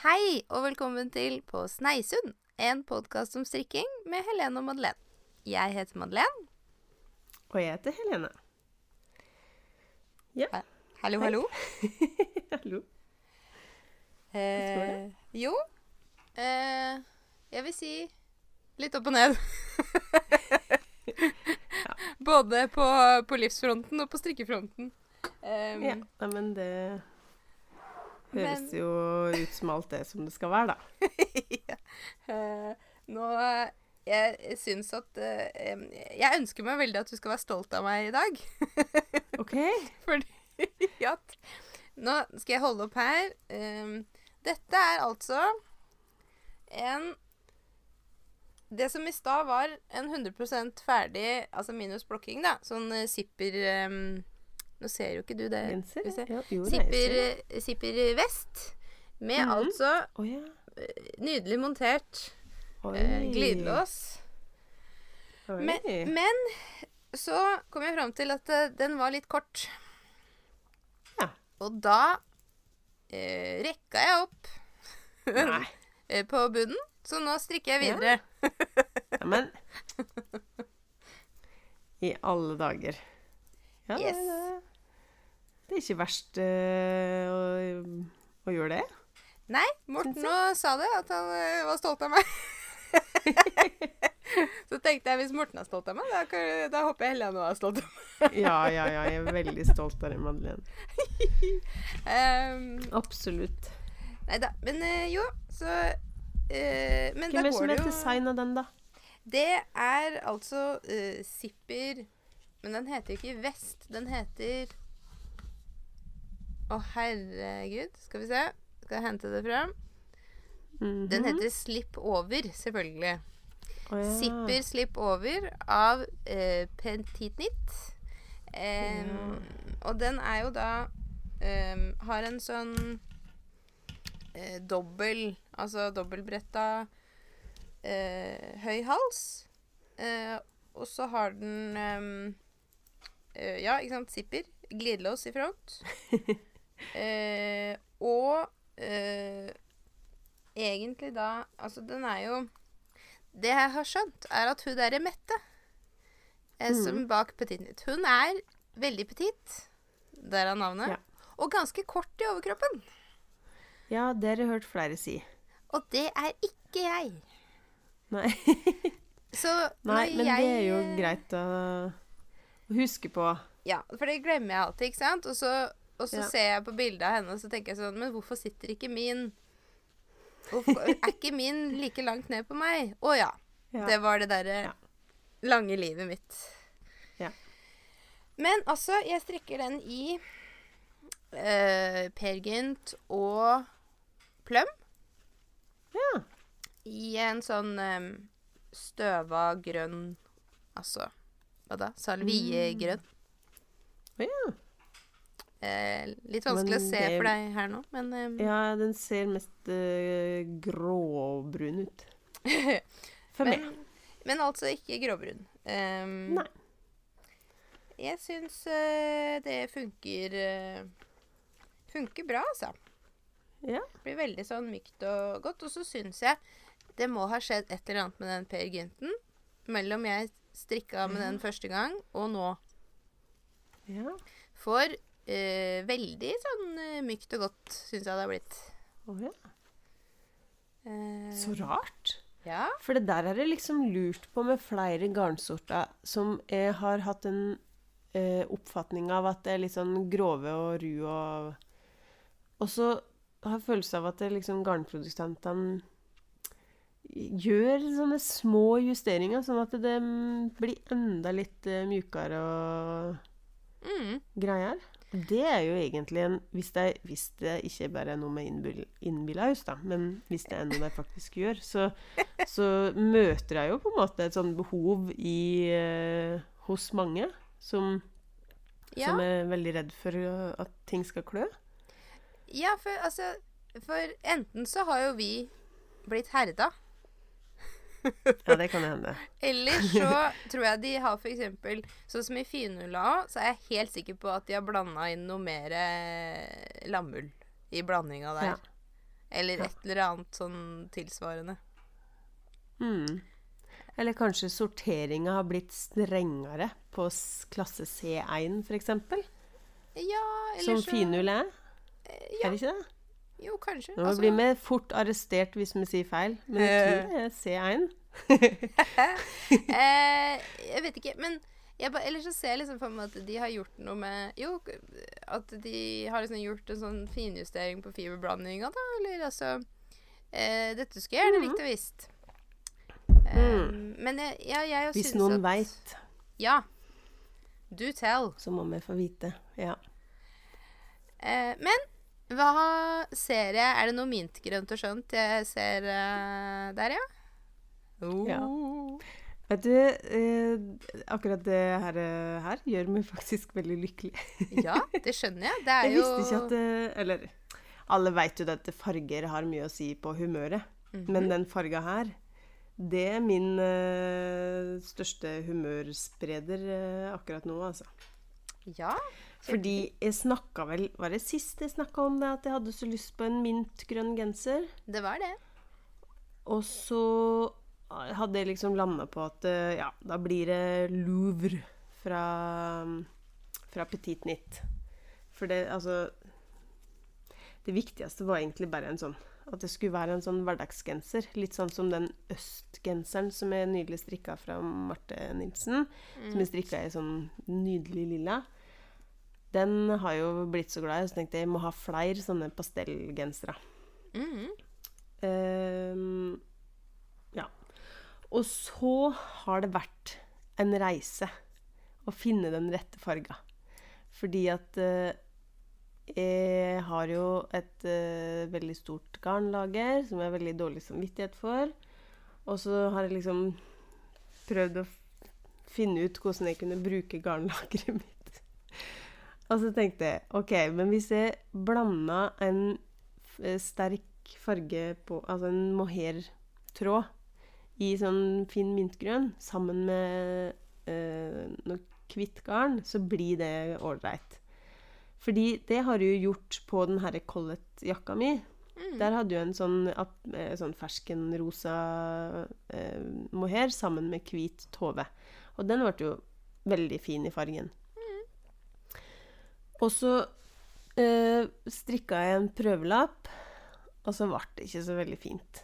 Hei, og velkommen til På Sneisund, en podkast om strikking med Helene og Madeleine. Jeg heter Madeleine. Og jeg heter Helene. Ja. Hallo, Hei. hallo. Hallo. Eh, jo, eh, jeg vil si litt opp og ned. Både på, på livsfronten og på strikkefronten. Um, Ja, men det høres Men- jo ut som alt det som det skal være, da. ja. uh, nå Jeg syns at uh, Jeg ønsker meg veldig at du skal være stolt av meg i dag. OK. Fordi at Nå skal jeg holde opp her. Em, dette er altså en Det som i stad var en 100% ferdig, altså minus blokking, da, sånn eh, zipper em, Nå ser jo ikke du det. Genser? Ja, jo, Zipper, eh, zipper vest. Med mm. altså oh, ja. nydelig montert eh, glidelås. Men, men så kom jeg fram til at eh, den var litt kort. Ja. Og da eh, rekka jeg opp eh, på bunnen, så nå strikker jeg videre. Ja, men I alle dager. Ja, Yes. Det, er ikke verst eh, å, å gjøre det. Nei, Morten òg sa det, at han eh, var stolt av meg. så tenkte jeg hvis Morten er stolt av meg, da, da håper jeg Helene òg er stolt av meg. Ja, ja, ja. Jeg er veldig stolt av deg, Madeleine. Um, Absolutt. nei da. Men eh, jo, så eh, Men Hvem da er det som er det har jo designa den, da? Det er altså uh, Zipper Men den heter jo ikke Vest. Den heter Å, herregud. Skal vi se. Skal jeg hente det fram? -hmm. Den heter Slip Over, selvfølgelig. Oh, ja. Zipper Slip Over av eh, Petitnit. Eh, ja. Og den er jo da eh, Har en sånn eh, dobbel Altså dobbeltbretta eh, høy hals. Eh, og så har den eh, Ja, ikke sant. Zipper. Glidelås i front. eh, og eh, egentlig da Altså, den er jo Det jeg har skjønt, er at hun derre Mette, eh, som bak Petit Nytt Hun er veldig petit, er navnet. Ja. Og ganske kort i overkroppen. Ja, det har jeg hørt flere si. Og det er ikke jeg. Nei, Så Nei men jeg, det er jo greit å å huske på. Ja, for det glemmer jeg alltid, ikke sant? Og så, og så Ja. ser jeg på bildet av henne, og så tenker jeg sånn Men hvorfor sitter ikke min Hvorfor er ikke min like langt ned på meg? Å ja. Ja. Det var det derre Ja. lange livet mitt. Ja. Men altså, jeg strikker den i uh, Per Gynt og Pløm. Ja. I en sånn um, støva grønn Altså, hva da? Salviegrønn. Mm. ja. Eh, litt vanskelig Men å se det- for deg her nå, men eh, ja, den ser mest eh, gråbrun ut. For meg. men, men altså ikke gråbrun. Um, Nei. Jeg syns eh, det funker eh, Funker bra, altså. Ja. Blir veldig sånn mykt og godt. Og så syns jeg det må ha skjedd et eller annet med den Per Gynten mellom jeg strikka med den første gang og nå. ja. For eh, veldig sånn eh, mykt og godt syns jeg det har blitt. Å ja. Eh, Så rart. ja. For det der er det liksom lurt på med flere garnsorter som jeg har hatt en eh, oppfatning av at det er litt sånn grove og ru og Og så har jeg følelse av at det liksom garnprodusentene gjør sånne små justeringer, sånn at det mm, blir enda litt eh, mjukere og Mm. greier. Det er jo egentlig en Hvis det, hvis det ikke bare er noe med innbillaus innbilla hus, da, men hvis det er noe de faktisk gjør, så, så møter jeg jo på en måte et sånn behov i eh, hos mange som, Ja. som er veldig redd for uh, at ting skal klø. ja, for altså For enten så har jo vi blitt herda. Ja, det kan hende. Eller så tror jeg de har for eksempel Sånn som i finulla, så er jeg helt sikker på at de har blanda inn noe mer eh, lammull i blandinga der. Ja. Eller et eller annet sånn tilsvarende. Mm. Eller kanskje sorteringa har blitt strengere på klasse C1, f.eks. Ja, eller Som så finull er. eh, Ja, Er det ikke det? Jo, kanskje. Nå Altså, blir vi fort arrestert hvis vi sier feil, men jeg tror det er C1. eh, jeg vet ikke, men jeg ba, ellers så ser jeg liksom for meg at de har gjort noe med Jo, at de har liksom gjort en sånn finjustering på fiberblandinga, da. Eller altså eh, Dette skulle jeg gjerne likt å visst. Um, Men jeg, ja, jeg Mm. Hvis noen at veit, Ja. Do tell. så må vi få vite. Ja. Eh, men hva ser jeg? Er det noe mintgrønt og skjønt jeg ser uh, der, ja? Oh. Ja. Vet du, eh, akkurat det her, eh, her gjør meg faktisk veldig lykkelig. ja, det skjønner jeg. Det er Jeg jo visste ikke at Eller alle veit jo at farger har mye å si på humøret. Men den farga her, det er min eh, største humørspreder eh, akkurat nå, altså. Ja. Fordi jeg snakka vel Var det sist jeg snakka om det, at jeg hadde så lyst på en mintgrønn genser? Det var det. Og så hadde jeg liksom landa på at eh, ja, da blir det Louvre fra, fra Petit Nitt. For det, altså Det viktigste var egentlig bare en sånn At det skulle være en sånn hverdagsgenser. Litt sånn som den østgenseren som jeg nydelig strikka fra Marte Nilsen. Som jeg strikka i sånn nydelig lilla. Den har jo blitt så glad i, så tenkte jeg jeg må ha flere sånne pastellgensere. Mm. Ehm, ja. Og så har det vært en reise å finne den rette farga. Fordi at uh, jeg har jo et uh, veldig stort garnlager som jeg har veldig dårlig samvittighet for. Og så har jeg liksom prøvd å finne ut hvordan jeg kunne bruke garnlageret mitt. Og så tenkte jeg OK, men hvis jeg blanda en eh, sterk farge på Altså en mohair-tråd i sånn fin mintgrønn sammen med øh, noe hvitt garn, så blir det ålreit. Fordi det har du jo gjort på den herre Collett-jakka mi. Der hadde du en sånn, eh, sånn ferskenrosa eh, mohair sammen med hvit tove. Og den ble jo veldig fin i fargen. Og så eh, strikka jeg en prøvelapp, og så ble det ikke så veldig fint.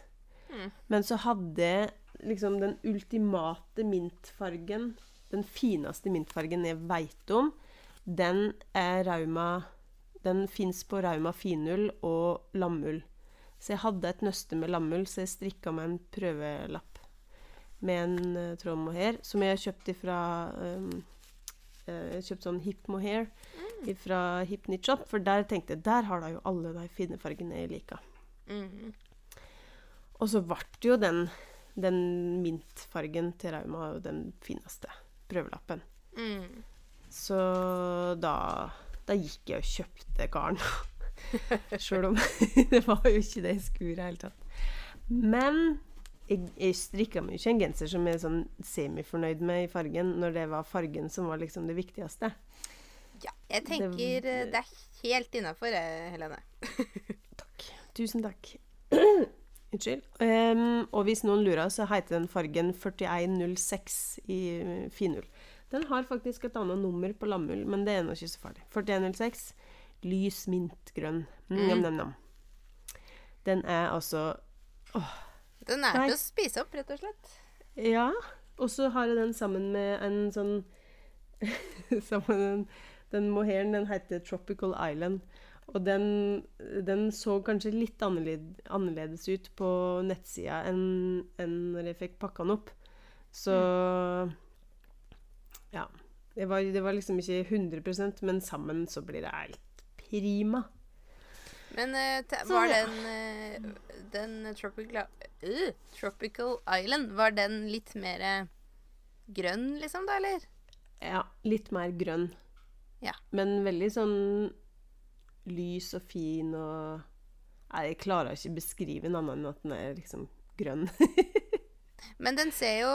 Mm. Men så hadde jeg liksom den ultimate mintfargen, den fineste mintfargen jeg veit om, den er Rauma Den fins på Rauma finull og lammull. Så jeg hadde et nøste med lammull, så jeg strikka meg en prøvelapp med en uh, tråd mohair som jeg kjøpte fra um, uh, Jeg kjøpte sånn hip mohair fra Hip Knit Shop, for der tenkte jeg der har da jo alle de fine fargene jeg liker. Mm. Og så ble jo den, den mintfargen til Rauma den fineste prøvelappen. Mm. Så da, da gikk jeg og kjøpte garn. Sjøl om det var jo ikke det jeg skulle i det hele tatt. Men jeg, jeg strikka meg ikke en genser som jeg er sånn semifornøyd med i fargen, når det var fargen som var liksom det viktigste. Ja, jeg tenker det, det er helt innafor, Helene. Takk. Tusen takk. Unnskyld. Um, og hvis noen lurer, så heter den fargen 4106 i eh, finull. Den har faktisk et annet nummer på lammull, men det er nå ikke så farlig. 4106. Lys mintgrønn. Mm, nam, nam, Mm. Den er altså Den er til å spise opp, rett og slett. Ja. Og så har jeg den sammen med en sånn Sammen med den, den mohairen, den heter Tropical Island. Og den, den så kanskje litt annerledes, ut på nettsida enn enn når jeg fikk pakka den opp. Så Ja. Det var, det var liksom ikke 100% men sammen så blir det helt prima. Men uh, var den, uh, den tropical, uh, tropical Island Var den litt mer grønn, liksom, da, eller? Ja, litt mer grønn. Ja. Men veldig sånn lys og fin og Jeg klarer ikke beskrive den annet enn at den er liksom grønn. Men den ser jo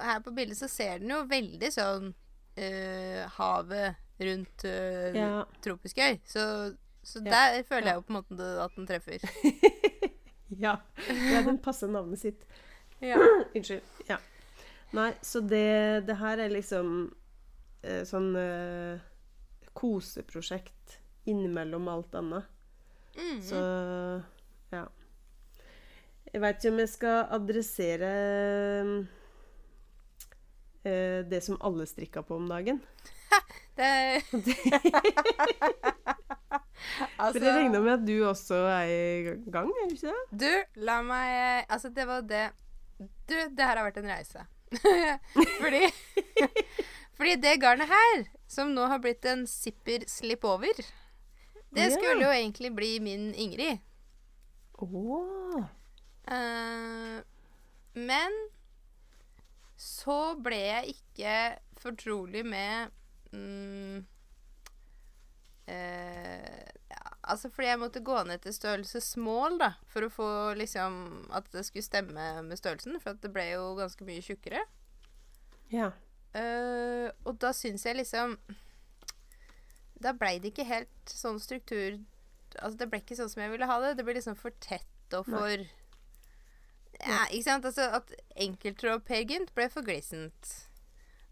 Her på bildet så ser den jo veldig sånn øh, havet rundt øh, ja. tropisk øy. Så, så Ja. der føler jeg jo på en måte at den treffer. Ja. ja, den passer navnet sitt. Ja. Unnskyld. Ja. Nei, så det, det her er liksom øh, sånn koseprosjekt innimellom alt annet. Mhm. Så ja. Jeg veit ikke om jeg skal adressere eh, det som alle strikka på om dagen. Det For jeg regner med at du også er i gang, er du ikke det? Du, la meg Altså, det var det Du, det her har vært en reise. fordi Fordi det garnet her, som nå har blitt en zipper slipover, det skulle jo egentlig bli min Ingrid. Åh. Uh, men så ble jeg ikke fortrolig med mm, uh, ja, Altså fordi jeg måtte gå ned til størrelse small, da, for å få liksom At det skulle stemme med størrelsen, for det ble jo ganske mye tjukkere. Ja. Eh, og da syns jeg liksom Da blei det ikke helt sånn struktur Altså, det ble ikke sånn som jeg ville ha det. Det ble liksom for tett og for Ja, ikke sant? Altså, at enkelttråd Per Gynt ble for glissent.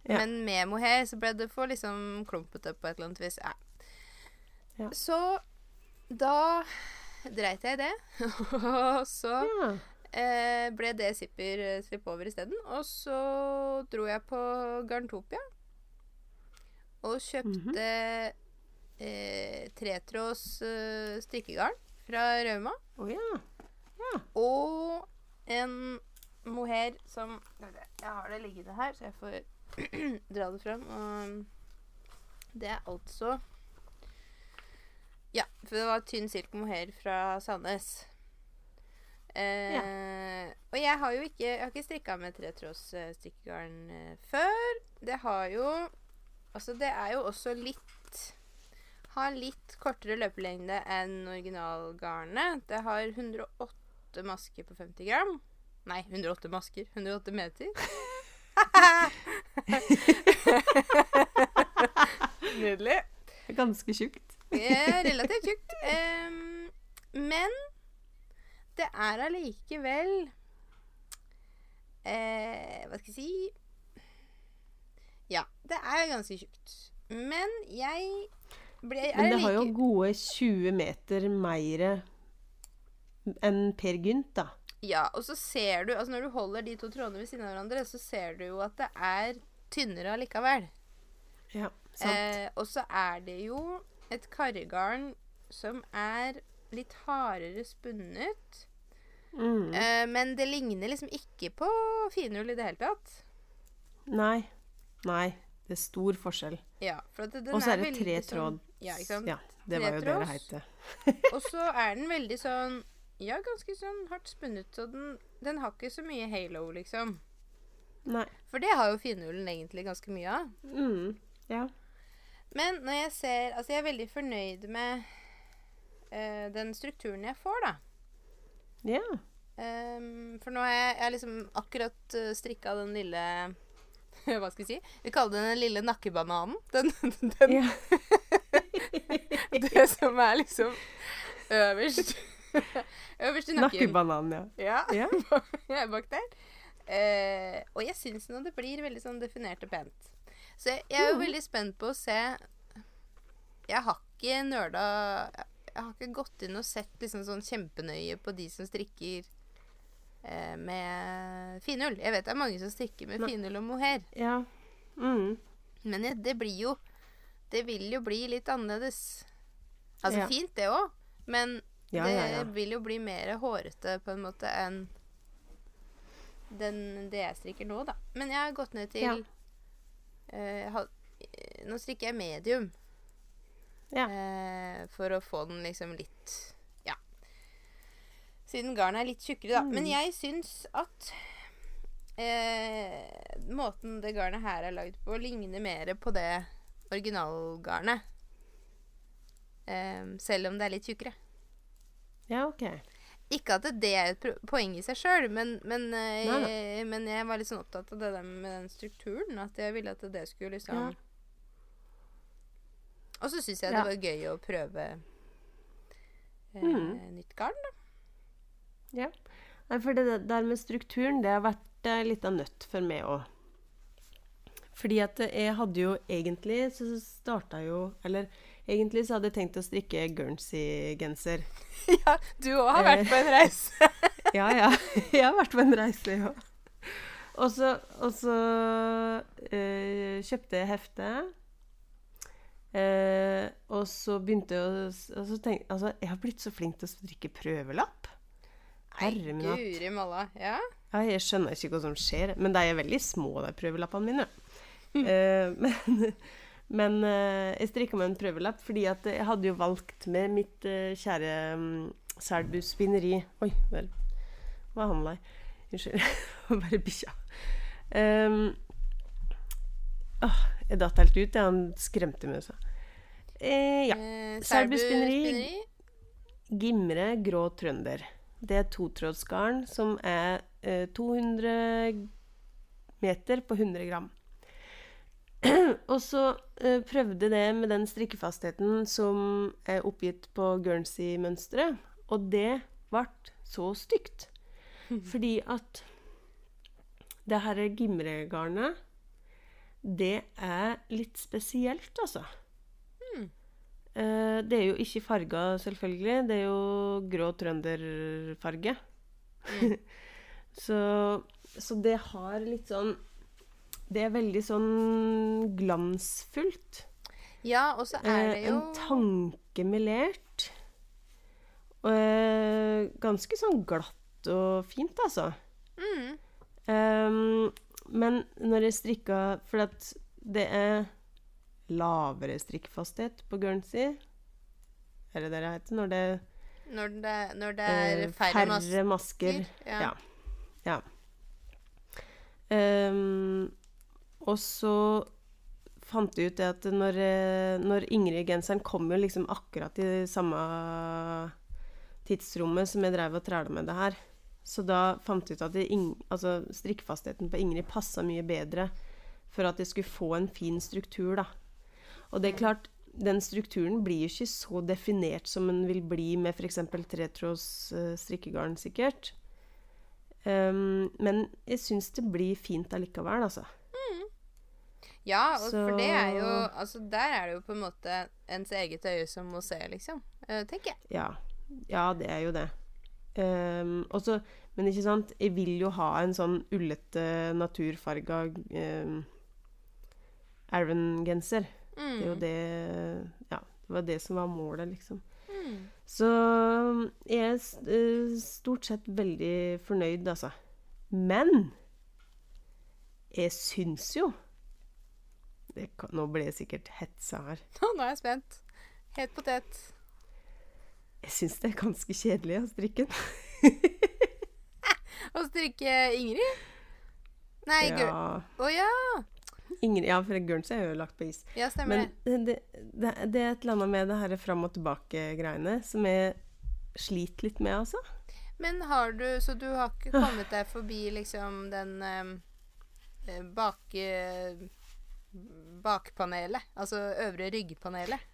Ja. Men med mohair så ble det for liksom klumpete på et eller annet vis. Ja. Ja. Så da dreit jeg i det. og så ja. Eh, ble det zipper eh, slipover isteden. Og så dro jeg på Garntopia og kjøpte eh, tretråds eh, strikkegarn fra Rauma. Oh, ja. Og en mohair som Jeg har det liggende her, så jeg får dra det fram. Og det er altså Ja, for det var tynn silk mohair fra Sandnes. Eh, Og jeg har jo ikke Jeg har ikke strikka med tretråds strikkegarn eh, før. Det har jo Altså, det er jo også litt Har litt kortere løpelengde enn originalgarnet. Det har 108 masker på 50 gram. Nei, 108 masker. 108 meter. Nydelig. Ganske tjukt. Relativt tjukt. Um, men det er allikevel eh, Hva skal jeg si Ja, det er ganske tjukt. Men jeg ble er Men det har jo gode 20 meter mer enn Per Gynt, da. Ja, og så ser du altså Når du holder de to trådene ved siden av hverandre, så ser du jo at det er tynnere allikevel. Ja, sant. Eh, og så er det jo et karregarn som er litt hardere spunnet. Mm. Eh, men det ligner liksom ikke på finull i det hele tatt. Nei. Nei. Det er stor forskjell. Ja, for Og så er det tre sånn- tråd. Ja, ikke sant. Ja, det var jo det det het. Og så er den veldig sånn Ja, ganske sånn hardt spunnet, så den, den har ikke så mye halo, liksom. Nei. For det har jo finullen egentlig ganske mye av. Mm. Ja. Men når jeg ser Altså, jeg er veldig fornøyd med eh, den strukturen jeg får, da. Ja. Um, for nå har jeg, jeg liksom akkurat uh, strikka den lille Hva skal vi si? Vi kaller den den lille nakkebananen. Den, den, ja. Det som er liksom øverst. øverst i nakken. Nakkebananen, ja. Ja, er bak der. Uh, og jeg syns nå det blir veldig sånn definert og pent. Så jeg, jeg er jo mm. veldig spent på å se Jeg har ikke nerda Jeg har ikke gått inn og sett liksom sånn kjempenøye på de som strikker eh, med finull. Jeg vet det er mange som strikker med finull og mohair. Ja. Mm. Men det blir jo Det vil jo bli litt annerledes. Altså Ja. fint, det òg, men Ja, det vil jo bli mer hårete på en måte enn den, det jeg strikker nå, da. Men jeg har gått ned til eh, Nå strikker jeg medium. Ja. Eh, for å få den liksom litt Ja. Siden garnet er litt tjukkere, da. Men Mm. jeg syns at eh, måten det garnet her er lagd på, ligner mer på det originalgarnet. Eh, selv om det er litt tjukkere. Ja, OK. Ikke at det er et poeng i seg sjøl, men, men, eh, Nei, men jeg var litt sånn opptatt av det der med den strukturen. At jeg ville at det skulle liksom Ja. Og så syns jeg Ja. det var gøy å prøve eh, Mm. nytt garn, da. Nei, for det der med strukturen, det har vært eh, litt av nøtt for meg òg. Fordi at jeg hadde jo egentlig så starta jo Eller egentlig så hadde jeg tenkt å strikke Guernsey-genser. Ja, du òg har vært på en reise. Ja, ja. Jeg har vært på en reise, jeg òg. Og så, og så øh, kjøpte jeg heftet. Eh, og så begynte jeg å altså, og Altså, jeg har blitt så flink til å strikke prøvelapp. Herre min hatt. Ja. Ja, jeg skjønner ikke hva som skjer. Men de er veldig små, de prøvelappene mine. Eh, men men eh, jeg strikka meg en prøvelapp fordi at jeg hadde jo valgt med mitt eh, kjære um, Selbu spinneri Oi, vel. Hva handla jeg? Unnskyld. Bare bikkja. Um, åh, jeg datt helt ut. Jeg. Han skremte meg. Så. Eh, ja. Eh, Selbu. Gimre grå trønder. Det er totrådsgarn som er eh, 200 meter på 100 gram. og så eh, prøvde det med den strikkefastheten som er oppgitt på Guernsey-mønsteret, og det ble så stygt. Fordi at det her gimregarnet, det er litt spesielt, altså. Eh, det er jo ikke farga, selvfølgelig. Det er jo grå trønderfarge. så, så det har litt sånn Det er veldig sånn glansfullt. Ja, og så er det Eh, jo en tankemelert. Eh, ganske sånn glatt og fint, altså. mm. Ehm, men når jeg strikka For det er lavere strikkfasthet på Guernsey. Er det det det heter? Når det Når det, når det er eh, færre, færre masker. Ja. Ja. Ja. Um, og så fant jeg ut det at når, eh, når Ingrid-genseren kom jo liksom akkurat i samme tidsrommet som jeg drev og træla med det her. Så da fant jeg ut at altså, strikkfastheten på Ingrid passa mye bedre for at jeg skulle få en fin struktur, da. Og det er klart, den strukturen blir jo ikke så definert som den vil bli med f.eks. tretråds uh, strikkegarn, sikkert. Um, men jeg syns det blir fint allikevel, altså. Ja, og for det er jo Altså, der er det jo på en måte ens eget øye som må se, liksom. Uh, tenker jeg. Ja. ja, det er jo det. Um, også, men ikke sant, jeg vil jo ha en sånn ullete, naturfarga um, Aron-genser. Mm. Det er jo det Ja, det var det som var målet, liksom. Mm. Så jeg er eh, stort sett veldig fornøyd, altså. Men jeg syns jo det kan, Nå ble jeg sikkert hetsa her. Nå er jeg spent. Het potet. Jeg syns det er ganske kjedelig å strikke den. å strikke Ingrid? Nei, Gør... Ja, Å ja! Ingrid, ja, for Guernsey er jo lagt på is. Ja, stemmer Men det. det, det, er et eller annet med det her fram og tilbake-greiene som jeg sliter litt med, altså. Men har du Så du har ikke kommet deg forbi liksom den eh, eh, bak... eh, bakpanelet? Altså øvre ryggpanelet?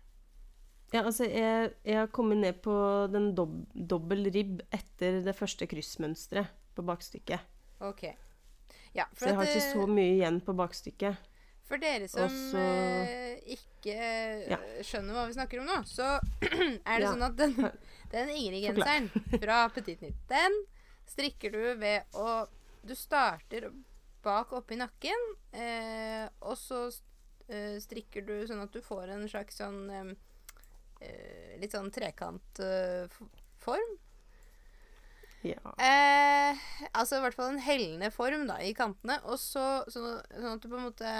Ja, altså, jeg, jeg har kommet ned på den dob dobbel ribb etter det første kryssmønsteret på bakstykket. OK. Ja, Så jeg har ikke eh, så mye igjen på bakstykket. For dere som Også, eh, ikke eh, Ja. skjønner hva vi snakker om nå, så er det Ja. sånn at den, den Ingrid-genseren fra Petit Nytt, den strikker du ved å Du starter bak oppi nakken, eh, og så eh, strikker du sånn at du får en slags sånn eh, eh, Litt sånn trekantform. Ja. Eh, altså i hvert fall en hellende form da, i kantene. Og så, sånn, sånn at du på en måte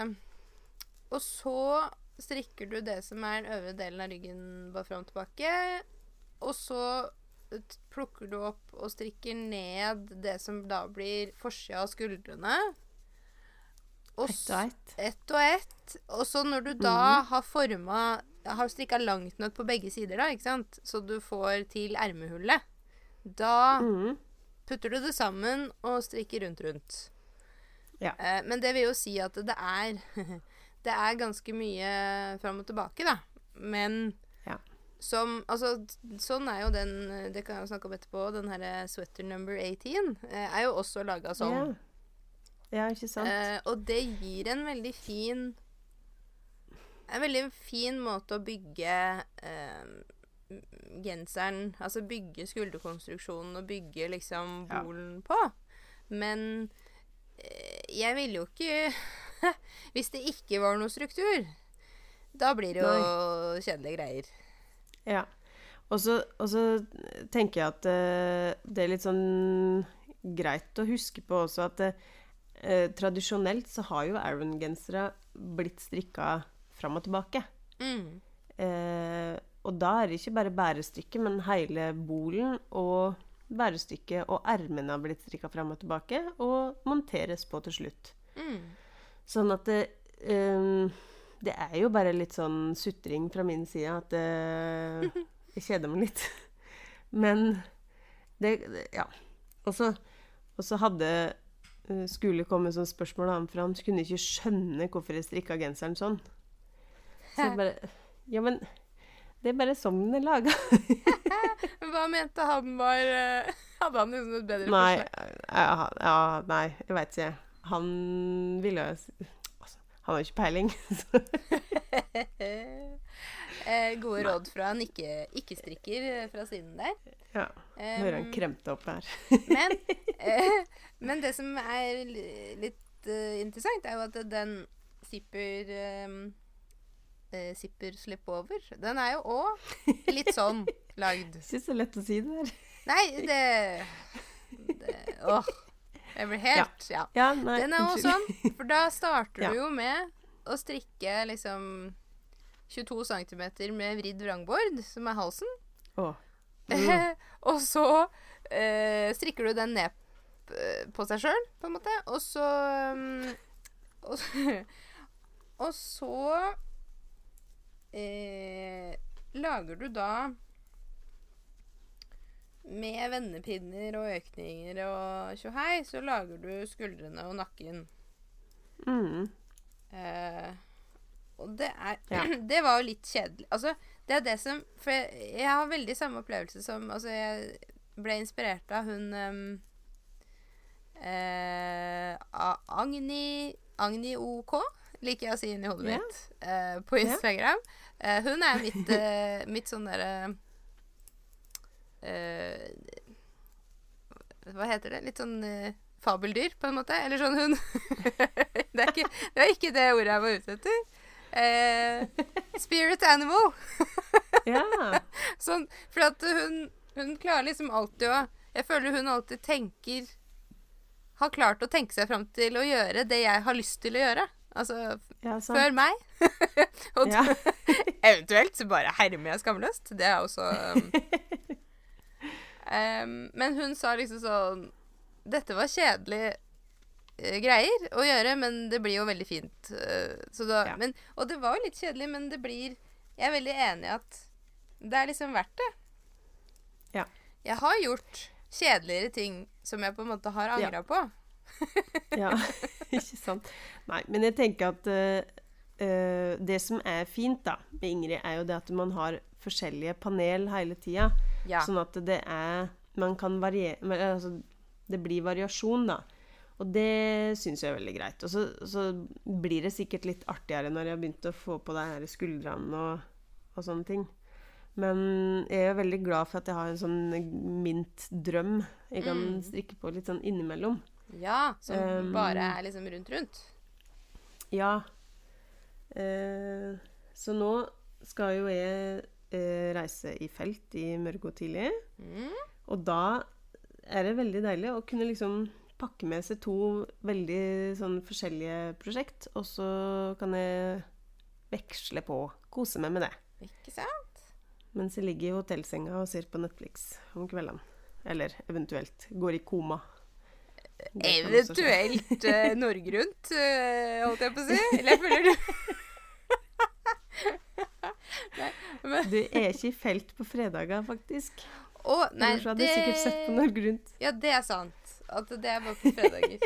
Og så strikker du det som er den øvre delen av ryggen bare fram og tilbake. Og så plukker du opp og strikker ned det som da blir forsida av skuldrene. Og Ett og ett. Et og ett. Og så når du da har forma Har strikka langt nok på begge sider, da, ikke sant, så du får til ermehullet, da mm. putter du det sammen og strikker rundt rundt. Ja. Eh, men det vil jo si at det er Det er ganske mye fram og tilbake, da. Men Ja. som Altså, sånn er jo den Det kan jeg jo snakke om etterpå. Den herre Sweater number 18 eh, er jo også laga sånn. Ja. ja, ikke sant? Eh, og det gir en veldig fin En veldig fin måte å bygge eh, genseren Altså bygge skulderkonstruksjonen og bygge liksom Ja. bolen på. Men eh, jeg ville jo ikke Hvis det ikke var noe struktur, da blir det jo kjedelige greier. Ja. Og så, tenker jeg at eh, det er litt sånn greit å huske på også at eh, tradisjonelt så har jo Aaron-gensere blitt strikka fram og tilbake. Mm. Eh, og da er det ikke bare bærestykket, men hele bolen og bærestykket og ermene har blitt strikka fram og tilbake og monteres på til slutt. Mm. Sånn at det, eh, det er jo bare litt sånn sutring fra min side at eh, jeg kjeder meg litt. Men det, det Ja. Og så, hadde eh, skulle komme sånn spørsmål av ham, for han kunne ikke skjønne hvorfor jeg strikka genseren sånn. Så bare Ja, men det er bare sånn den er laga. Hva mente han var eh, Hadde han liksom et bedre Nei, forslag? ja, nei, jeg veit ikke. Han ville altså, Han har jo ikke peiling. eh, gode råd fra en ikke- ikke-strikker ikke fra siden der. ja, Nå Hører han kremte opp her. men, eh, men det som er litt eh, interessant, er jo at den zipper eh, eh, Zipper slipover, den er jo òg litt sånn lagd. Syns det er lett å si det der. Nei, det, det Åh. Jeg blir helt Ja. Ja, nei, Den er òg sånn, for da starter Ja. du jo med å strikke liksom 22 cm med vridd vrangbord, som er halsen. Åh. Mm. og så eh, strikker du den ned på seg sjøl, på en måte. Og så um, Og så, og så eh, lager du da med vendepinner og økninger og tjohei, så lager du skuldrene og nakken. Mm. Eh, og det er Ja. Det var jo litt kjedelig. Altså, det er det som For jeg, jeg har veldig samme opplevelse som Altså, jeg ble inspirert av hun um, eh, Agni Agni OK, liker jeg å si inni hodet yeah. mitt, uh, på Instagram. Eh, hun er mitt, uh, mitt sånn derre eh, Hva heter det? Litt sånn fabeldyr, på en måte. Eller sånn hun det, er ikke, det var ikke det ordet jeg var ute etter. Spirit animal. yeah. Sånn, for at hun, hun klarer liksom alltid å Jeg føler hun alltid tenker Har klart å tenke seg fram til å gjøre det jeg har lyst til å gjøre. Altså ja før meg. Og Ja. eventuelt så bare hermer jeg skamløst. Det er også um, um, Men hun sa liksom sånn Dette var kjedelig eh, greier å gjøre, men det blir jo veldig fint. eh, så da, Ja. men, og det var jo litt kjedelig, men det blir Jeg er veldig enig i at det er liksom verdt det. Ja. Jeg har gjort kjedeligere ting som jeg på en måte har angra på. Ja. ikke sant. Nei, men jeg tenker at eh, det som er fint da med Ingrid, er jo det at man har forskjellige panel hele tida. Ja. Sånn at det er Man kan variere altså, Det blir variasjon, da. Og det syns jeg er veldig greit. Og så, så blir det sikkert litt artigere når jeg har begynt å få på de her skuldrene og, og sånne ting. Men jeg er veldig glad for at jeg har en sånn mint-drøm jeg kan Mm. strikke på litt sånn innimellom. Ja som Um, bare er liksom rundt rundt. Ja. Eh, så nå skal jo jeg eh, reise i felt i mørke og tidlig. Mm. Og da er det veldig deilig å kunne liksom pakke med seg to veldig sånn forskjellige prosjekt, og så kan jeg veksle på, kose meg med det. Ikke sant? Mens jeg ligger i hotellsenga og ser på Netflix om kveldene. Eller eventuelt går i koma. Det kan også skje. Eventuelt uh, Norge Rundt, uh, holdt jeg på å si. Eller jeg føler du Nei, men Du er ikke i felt på fredager, faktisk. Å, nei, Ellers hadde du sikkert sett på Norge Rundt. Ja, det er sant. At det er bare på fredager.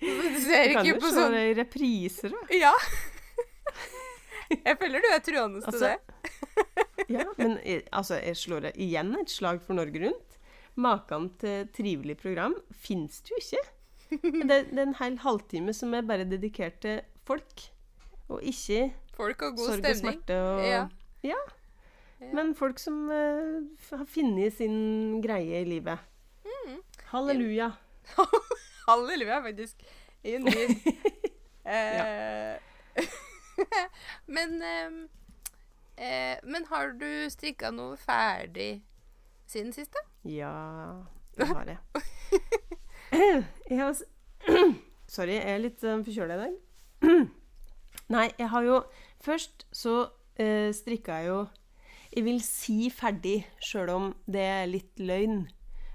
Du ser Du kan jo se sånn det repriser, da. Ja. Jeg føler du er truende til Altså, det. Ja, men altså, jeg slår igjen et slag for Norge Rundt. Maken til trivelig program fins det jo ikke. Det, det er en hel halvtime som er bare dedikert til folk, og ikke Folk og sorg og smerte og Ja. Ja. Men folk som eh, f- har funnet sin greie i livet. Mm. Halleluja. Halleluja, faktisk. Indeed. eh, men ehm, eh, Men har du strikka noe ferdig siden sist, da? Ja, det har jeg. jeg har Sorry, jeg er litt uh, forkjøla i dag. Nei, jeg har jo Først så uh, strikka jeg jo Jeg vil si ferdig, sjøl om det er litt løgn.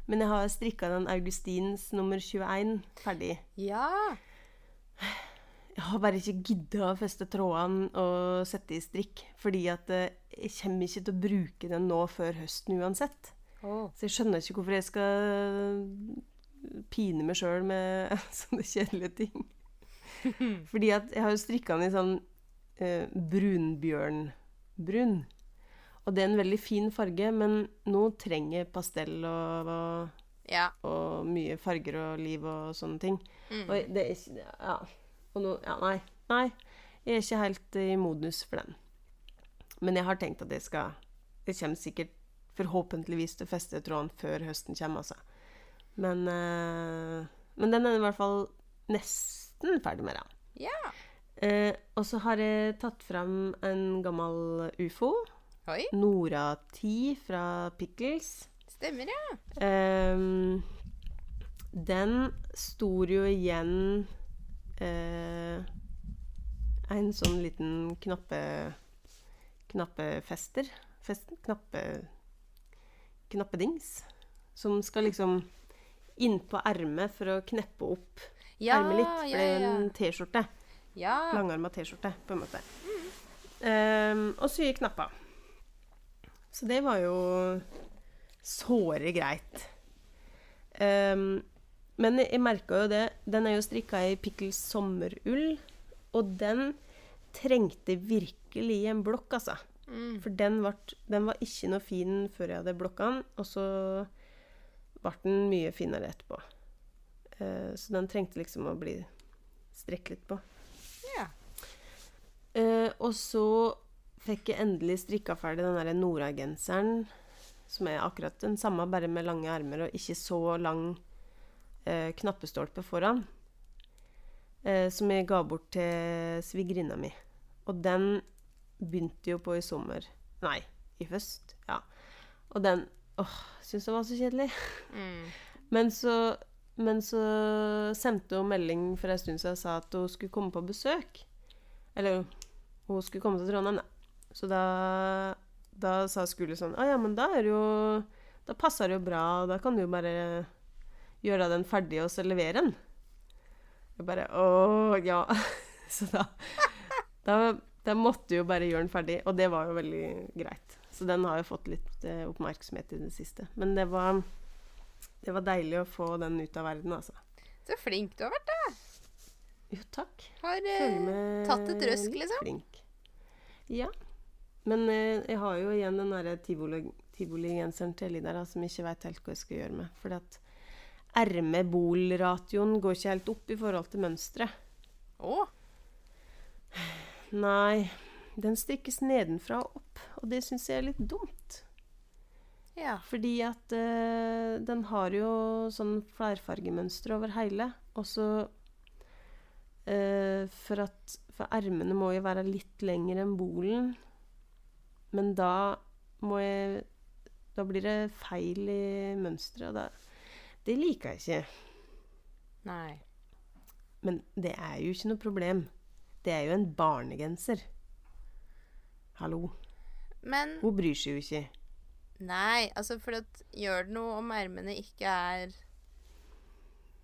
Men jeg har strikka den Augustins nummer 21 ferdig. Ja. Jeg har bare ikke gidda å feste trådene og sette i strikk. Fordi at eh, jeg kommer ikke til å bruke den nå før høsten uansett. Så jeg skjønner ikke hvorfor jeg skal pine meg sjøl med sånne kjedelige ting. Fordi at jeg har jo strikka den i sånn eh, brunbjørnbrun. Og det er en veldig fin farge, men nå trenger pastell og, og, Ja. og mye farger og liv og sånne ting. Mm. Og det er ikke Ja. Og nå Ja, nei. Nei. Jeg er ikke helt i modus for den. Men jeg har tenkt at jeg skal Det kommer sikkert forhåpentligvis til å feste tråden før høsten kommer, altså. Men eh, Men den er i hvert fall nesten ferdig med, da. ja. Eh, og så har jeg tatt fram en gammel ufo. Oi. Nora 10 fra Pickles. Stemmer, ja. Ehm, den sto jo igjen uh, en sånn liten knappe knappefester. Fest, knappe knappedings. Som skal liksom innpå ermet for å kneppe opp Ja, ermet litt. For det er jo en T-skjorte. ja. Langarma T-skjorte, på en måte. Ehm, og sy knappa Så det var jo såre greit. Um, men jeg, jeg merka jo det Den er jo strikka i Pickles sommerull, og den trengte virkelig en blokk, altså. Mm. For den, vart, den var ikke noe fin før jeg hadde blokka den, og så ble den mye finere etterpå. Uh, så den trengte liksom å bli strekt litt på. ja. Uh, og så fikk jeg endelig strikka ferdig den der Nora-genseren, som er akkurat den samme, bare med lange ermer og ikke så lang uh, knappestolpe foran. Som jeg ga bort til svigerinna mi. Og den begynte jo på i sommer. Nei, i høst. Ja. Og den Åh, syntes jeg var så kjedelig. Mm. Men så, men så sendte hun melding for en stund siden og sa at hun skulle komme på besøk. Eller hun skulle komme til Trondheim, da. Så da, da sa Skule sånn Å ja, men da er det jo Da passer det jo bra, og da kan du jo bare gjøre den ferdig og så levere den. Jeg bare Å, ja. Så da, da Da måtte jo bare gjøre den ferdig, og det var jo veldig greit. Så den har jo fått litt eh, oppmerksomhet i det siste. Men det var det var deilig å få den ut av verden, altså. Så flink du har vært, da. Jo, takk. Har eh, tatt et røsk, liksom. Flink. Ja. Men eh, jeg har jo igjen den derre tivoli- tivoli-genseren til Elida da, som jeg ikke veit helt hva jeg skal gjøre med. Fordi at erme-bol-ratioen går ikke helt opp i forhold til mønsteret. Å. Nei, den strikkes nedenfra og opp, og det syns jeg er litt dumt. Ja. Fordi at uh, den har jo sånn flerfargemønster over hele. Og så uh, For at For ermene må jo være litt lengre enn bolen. Men da må jeg Da blir det feil i mønsteret. og da- Det liker jeg ikke. Nei. Men det er jo ikke noe problem. Det er jo en barnegenser. Hallo. Men Hun bryr seg jo ikke. Nei, altså for at gjør det noe om ermene ikke er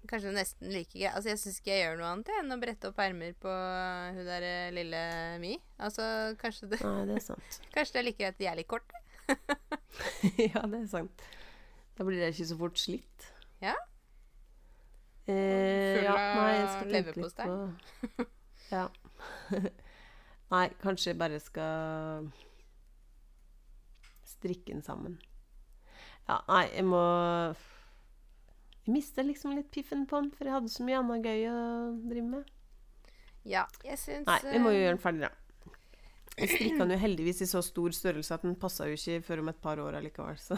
Kanskje nesten like greit. Altså, jeg syns ikke jeg gjør noe annet enn å brette opp ermer på hun der eh, lille Mi. Altså, kanskje det, Nei, det er sant. kanskje det er like greit at de er litt korte? ja, det er sant. Da blir det ikke så fort slitt. Ja. Eh, Full av litt leverpostei. Ja. nei, kanskje jeg bare skal strikke den sammen. Ja, nei, jeg må Jeg mista liksom litt piffen på den, for jeg hadde så mye annet gøy å drive med. Ja, jeg syns Nei, vi må jo gjøre den ferdig, da. Jeg strikka den jo heldigvis i så stor størrelse at den passa jo ikke før om et par år allikevel, så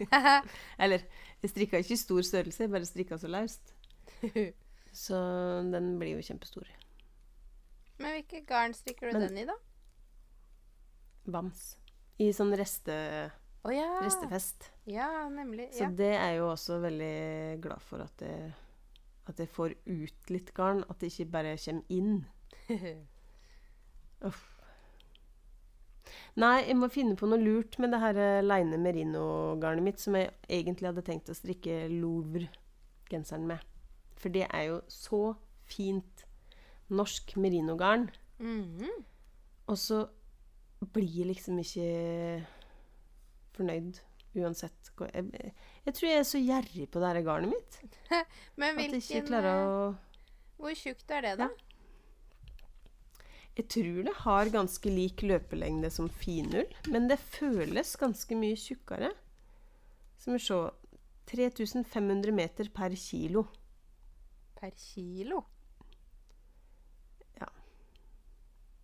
Eller, jeg strikka ikke i stor størrelse, jeg bare strikka så løst. Så den blir jo kjempestor. Men hvilke garn strikker du Men- den i, da? Bams. I sånn reste, Oh, ja. restefest. Ja, nemlig. Så det er jo også veldig glad for at jeg, at jeg får ut litt garn. At det ikke bare kommer inn. Uff. Nei, jeg må finne på noe lurt med det her eh, Leine merino-garnet mitt, som jeg egentlig hadde tenkt å strikke Louvre-genseren med. For det er jo så fint norsk merino-garn. Mhm. Og så blir jeg liksom ikke fornøyd uansett. Jeg, jeg tror jeg er så gjerrig på det her garnet mitt. Men At jeg ikke klarer eh, å Hvor tjukt er det, da? Jeg tror det har ganske lik løpelengde som finull, men det føles ganske mye tjukkere. Skal vi se 3500 meter per kilo. Per kilo?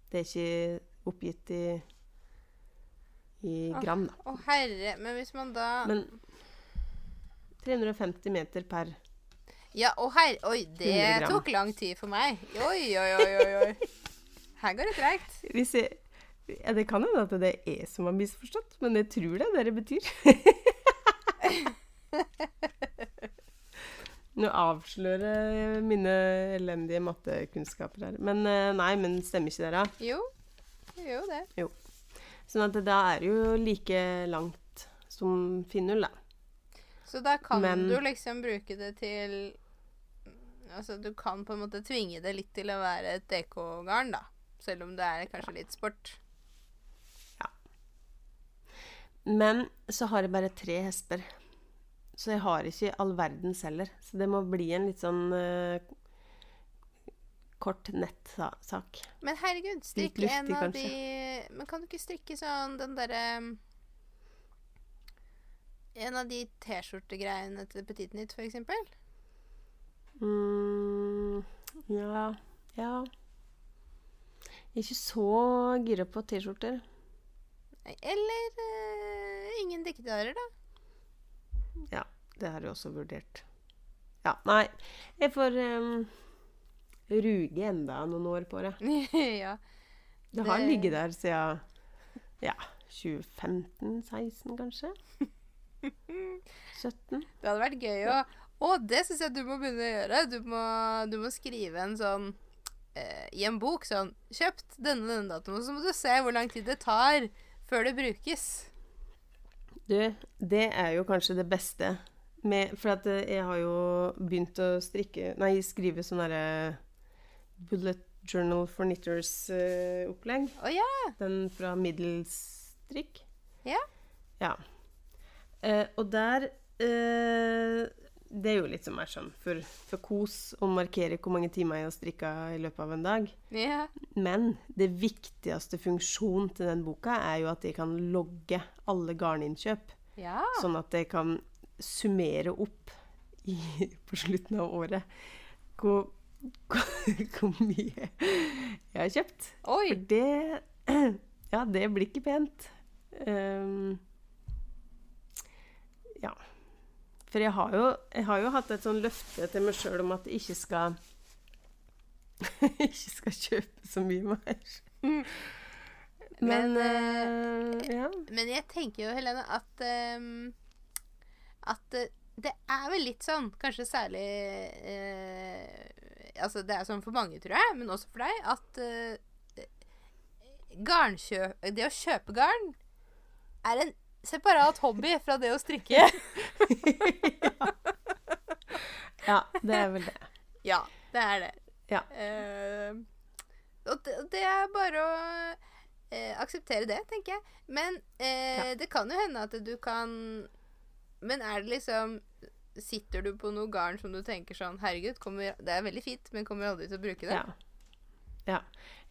Det er ikke oppgitt i, i gram, da. Å herre, men hvis man da Men 350 meter per Ja, å herre Oi, det tok lang tid for meg. Oi, oi, oi, oi. oi. Her går det tregt. Hvis jeg, ja, Det kan hende at det er jeg som har misforstått, men jeg tror det er det det betyr. Nå avslører mine elendige mattekunnskaper her. Men eh, nei, men stemmer ikke det, da? Jo. Jo, det. Sånn at da er det jo like langt som Finnull, da. Så da kan Men- du liksom bruke det til Altså, du kan på en måte tvinge det litt til å være et DK-garn, da. Selv om det er kanskje litt sport. Ja. Men så har jeg bare tre hesper. Så jeg har ikke all verdens heller. Så det må bli en litt sånn uh, kort nettsak. Men herregud, strikke luftig, en av kanskje. de Men kan du ikke strikke sånn den derre En av de T-skjortegreiene til Petit Nytt, for eksempel? Mm, ja Ja. Jeg er ikke så gira på T-skjorter. Eller uh, ingen dikkedarer, da. Det har jeg også vurdert. Ja, nei. Jeg får um, ruge enda noen år på det. ja. Det har ligget der siden ja, 2015-16, kanskje? 17? Det hadde vært gøy å Å, det syns jeg du må begynne å gjøre. Du må, du må skrive en sånn eh, I en bok sånn Kjøpt denne denne datoen, så må du se hvor lang tid det tar før det brukes. Du, det er jo kanskje det beste med For at eh, jeg har jo begynt å strikke Nei, skrive sånn derre Bullet Journal for Knitters-opplegg. Å ja. Den fra Middelstrikk. Ja. Ja. Uh, og der uh, Det er jo litt som er sånn for, for kos å markere hvor mange timer jeg har strikka i løpet av en dag. ja. Men det viktigste funksjonen til den boka er jo at jeg kan logge alle garninnkjøp. Ja. Sånn at jeg kan summere opp i, på slutten av året hvor, hvor, hvor mye jeg har kjøpt. Oi. For det Ja, det blir ikke pent. Um, ja. For jeg har, jo, jeg har jo hatt et sånn løfte til meg sjøl om at jeg ikke skal Ikke skal kjøpe så mye mer. Men, Men, uh, ja. Men jeg tenker jo, Helene, at ehm, At eh, det er vel litt sånn, kanskje særlig eh, Altså, det er sånn for mange, tror jeg, men også for deg, at eh, Det å kjøpe garn er en separat hobby fra det å strikke. ja, det er vel det. ja, det er det. Ja. Eh, og det, det er bare å eh, akseptere det, tenker jeg. Men eh, det kan jo hende at du kan Men er det liksom Sitter du på noe garn som du tenker sånn Herregud, kommer, det er veldig fint, men kommer aldri til å bruke det? Ja. ja.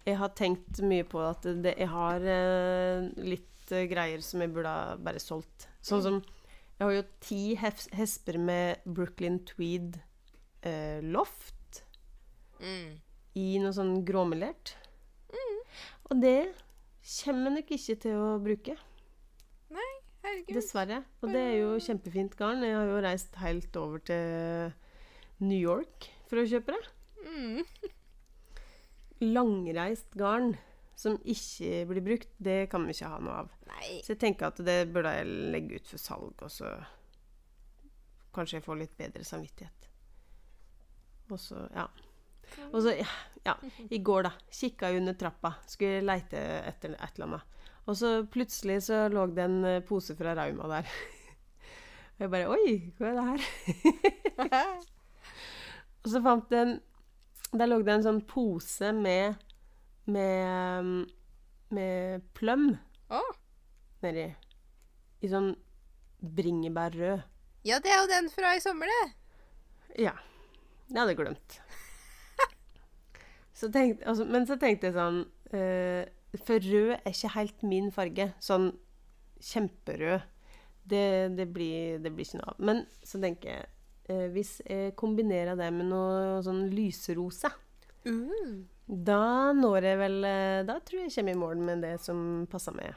jeg har tenkt mye på at det, jeg har eh, litt eh, greier som jeg burde ha bare solgt. Sånn som Jeg har jo ti hef hesper med Brooklyn Tweed eh, loft Mm. i noe sånn gråmelert. Og det kommer jeg nok ikke til å bruke. Herregud. Dessverre. Og det er jo kjempefint garn. Jeg har jo reist helt over til New York for å kjøpe det. Mm. Langreist garn som ikke blir brukt, det kan vi ikke ha noe av. Nei. Så jeg tenker at det burde jeg legge ut for salg, og så kanskje jeg får litt bedre samvittighet. Og så, ja. Og så, ja, ja, i går da, kikka under trappa, skulle leite etter et eller annet. Og så plutselig så lå det en eh, pose fra Rauma der. Og jeg bare, oi, hva er det her? Og så fant jeg en Der lå det en sånn pose med Med, um, med pløm oh. nedi. I sånn bringebærrød. Ja, det er jo den fra i sommer, det. Ja. Det hadde jeg glemt. Så tenkte, altså, men så tenkte jeg sånn eh, For rød er ikke helt min farge. Sånn kjemperød. Det, det, blir, det blir ikke noe av. Men så tenker jeg eh, Hvis jeg kombinerer det med noe sånn lyserosa mm. Da når jeg vel eh, Da tror jeg jeg kommer i mål med det som passer meg.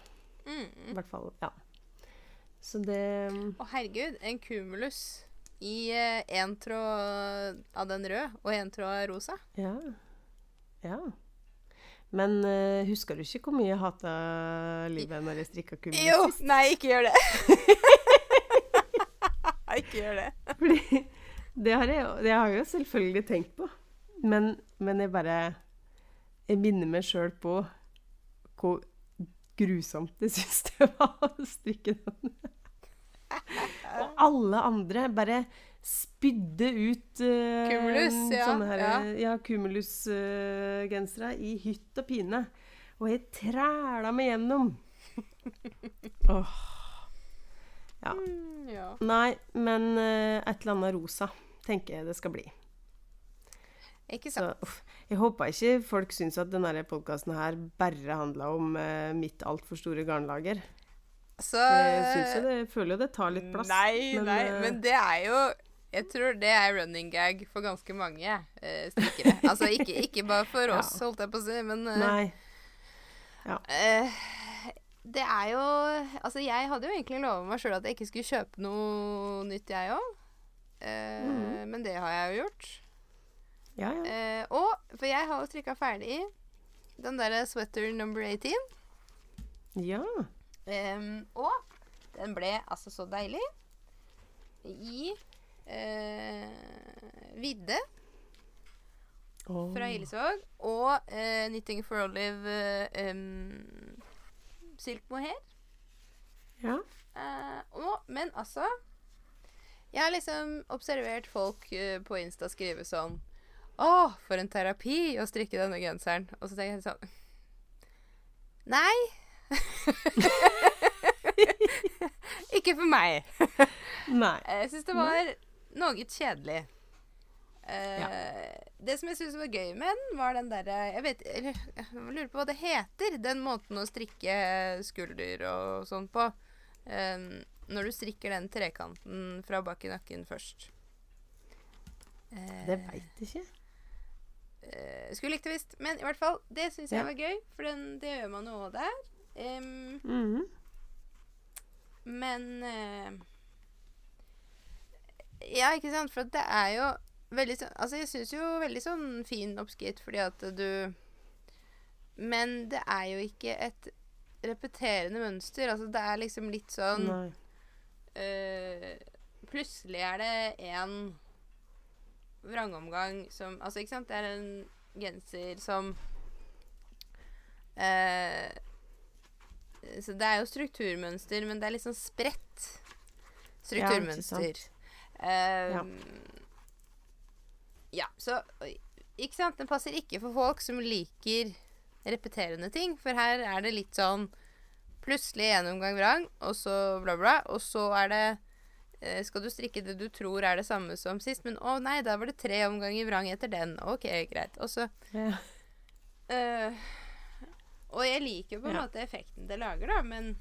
I Mm. hvert fall. Ja. Så det Å, herregud. En kumulus i én tråd av den røde og én tråd av rosa. Ja. Ja. Men uh, husker du ikke hvor mye jeg hata livet når jeg strikka kumulus Jo! Nei, ikke gjør det. ikke gjør det. Fordi det har jeg, det har jeg jo selvfølgelig tenkt på. Men, men jeg bare Jeg minner meg sjøl på hvor grusomt jeg syns det var å strikke den. Og alle andre bare spydde ut eh, Cumulus, ja, sånne her, ja. ja, uh, i hytt og pine. Og jeg træla meg gjennom. Åh. Ja. Mm, ja. Nei, men uh, et eller annet rosa tenker jeg det skal bli. Ikke Så sant. uff, jeg håper ikke folk syns at denne podkasten her bare handla om uh, mitt altfor store garnlager. Så jeg, synes jo det, jeg føler jo det tar litt plass. Nei, men, nei, eh, men det er jo Jeg tror det er running gag for ganske mange eh, strikkere. altså ikke, ikke bare for Ja. oss, holdt jeg på å si, men eh, Nei. eh, Det er jo Altså, jeg hadde jo egentlig lova meg sjøl at jeg ikke skulle kjøpe noe nytt, jeg òg. Mhm. Men det har jeg jo gjort. Ja, ja. Eh, og For jeg har jo strikka ferdig den derre sweater number 18. ja. Og den ble altså så deilig. I eh, vidde oh. fra Hillesvåg og eh, Knitting for Olive eh, silk mohair. Ja. Eh, og, men altså Jeg har liksom observert folk eh, på Insta skrive sånn Å, for en terapi å strikke denne genseren. Og så tenker jeg sånn Nei. Ikke for meg. Nei. Jeg syns det var noe kjedelig. Eh, Det som jeg syns var gøy med den, var den derre Jeg vet jeg lurer på hva det heter. Den måten å strikke skulder og sånn på. Uh, når du strikker den trekanten fra bak i nakken først. Uh, Det veit jeg ikke. eh, skulle likt det visst. Men i hvert fall, det syns jeg Ja. var gøy, for den, det gjør man jo òg der. mm -hmm. Men eh, Ja, ikke sant? For det er jo veldig sånn Altså, jeg syns jo veldig sånn fin oppskrift fordi at du Men det er jo ikke et repeterende mønster. Altså, det er liksom litt sånn eh, Plutselig er det en vrangomgang som Altså, ikke sant? Det er en genser som eh, Så det er jo strukturmønster, men det er litt sånn spredt strukturmønster. Eh, Ja. ja, så Ikke sant? Den passer ikke for folk som liker repeterende ting, for her er det litt sånn Plutselig en omgang vrang, og så bla, bla. Og så er det eh, Skal du strikke det du tror er det samme som sist, men å nei, da var det tre omganger vrang etter den. Ok, greit. Og så Ja. eh, Og jeg liker jo på en Ja. måte effekten det lager, da, men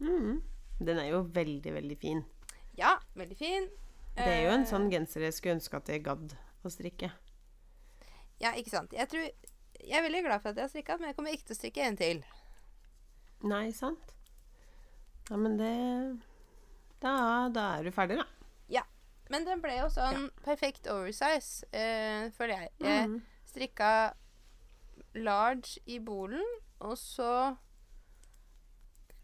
mm. Den er jo veldig, veldig fin. Ja, veldig fin. Det er jo en Eh, sånn genser jeg skulle ønske at jeg gadd å strikke. Ja, ikke sant. Jeg, tror, jeg er veldig glad for at jeg har strikka, men jeg kommer ikke til å strikke en til. Nei, sant? Ja, men det Da, da er du ferdig, da. Ja. Men den ble jo sånn perfekt oversize, eh, føler jeg. Jeg Mhm. strikka large i bolen, og så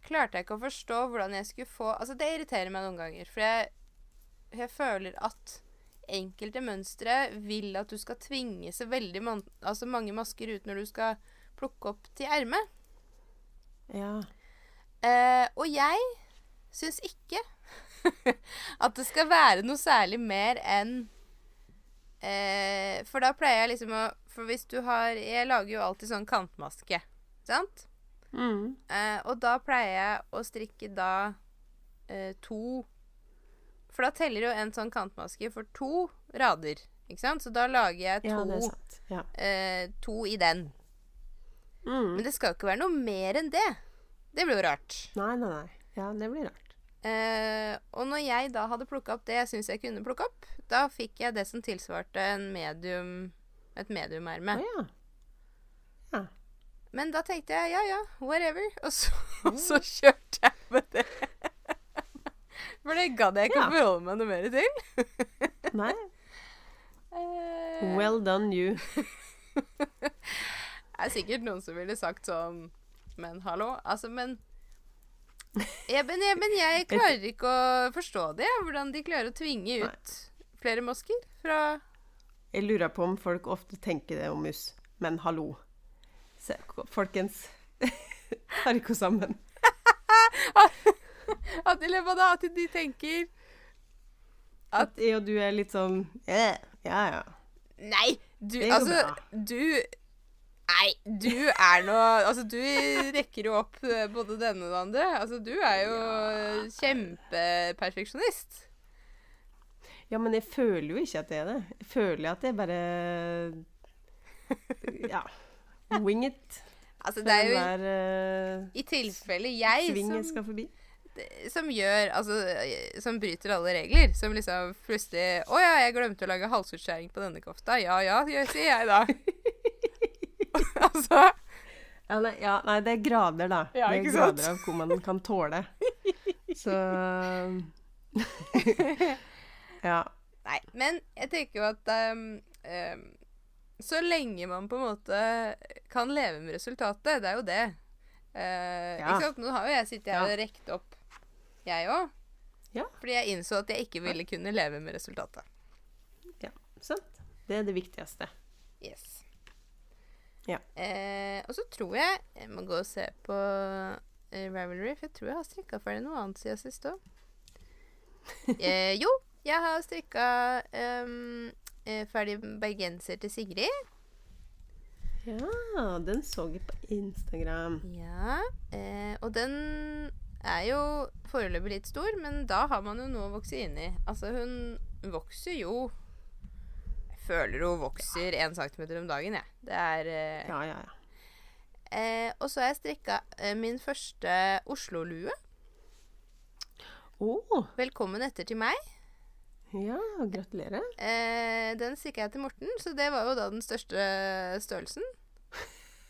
klarte jeg ikke å forstå hvordan jeg skulle få Altså, det irriterer meg noen ganger, for jeg, jeg føler at enkelte mønstre vil at du skal tvinge så veldig man, altså mange masker ut når du skal plukke opp til ermet. Ja. Eh, og jeg syns ikke at det skal være noe særlig mer enn eh, For da pleier jeg liksom å For hvis du har Jeg lager jo alltid sånn kantmaske, sant? Mhm. Eh, og da pleier jeg å strikke da eh, to For da teller jo en sånn kantmaske for to rader, ikke sant? Så da lager jeg to, er. Ja. eh, to i den. Mm. Men det skal ikke være noe mer enn det. Det blir jo rart. Nei, nei, nei. Ja, det blir rart. Eh, og når jeg da hadde plukka opp det jeg syns jeg kunne plukke opp, da fikk jeg det som tilsvarte en medium et mediumerme. Ja. Ja. Men da tenkte jeg ja ja, whatever. Og så, og så kjørte jeg med det. For det gadd jeg ikke Ja. å forholde meg noe mer til. Nei. Eh, Well done, you. Det er sikkert noen som ville sagt sånn Men hallo? Altså, men jeg, Eben, jeg, klarer ikke å forstå det. Hvordan de klarer å tvinge ut flere mosker fra Jeg lurer på om folk ofte tenker det om mus. Men hallo. Se, folkens. Har ikke sammen. At i løpet av det at de tenker At jeg og du er litt sånn yeah, Ja, ja. Nei, du Altså, bra. du Nei, du er nå Altså, du rekker jo opp eh, både det ene og det andre. Altså, du er jo kjempeperfeksjonist. Ja, men jeg føler jo ikke at det er det. Jeg føler at det er bare Ja. Wing it. Altså, det er jo der, uh, i tilfelle jeg som, som gjør Altså, som bryter alle regler. Som liksom plutselig Å ja, jeg glemte å lage halsutskjæring på denne kofta. Ja ja, sier jeg da. altså Ja nei, ja, nei, det er grader, da. Ja, det er grader sant? av hvor man kan tåle. Så Ja. Nei, men jeg tenker jo at um, ehm, Så lenge man på en måte kan leve med resultatet, det er jo det. Eh, Ja. Ikke sant? Nå har jo jeg sittet her Ja. og rekt opp, jeg òg. Ja. Fordi jeg innså at jeg ikke ville kunne leve med resultatet. ja. Sant. Det er det viktigste. Yes. Ja. Eh, og så tror jeg jeg må gå og se på eh, Ravelry, for jeg tror jeg har strikka ferdig noe annet siden sist òg. eh, jo, jeg har strikka ehm, eh, ferdig bergenser til Sigrid. Ja, den så jeg på Instagram. Ja, eh, og den er jo foreløpig litt stor, men da har man jo noe å vokse inn i. Altså, hun vokser jo føler hun vokser én centimeter om dagen, jeg. Det er eh, Ja, ja, ja. eh, Og så har jeg strikka eh, min første Oslo-lue. Oh. Velkommen etter til meg. Ja, gratulerer. Eh, den strikka jeg til Morten, så det var jo da den største størrelsen.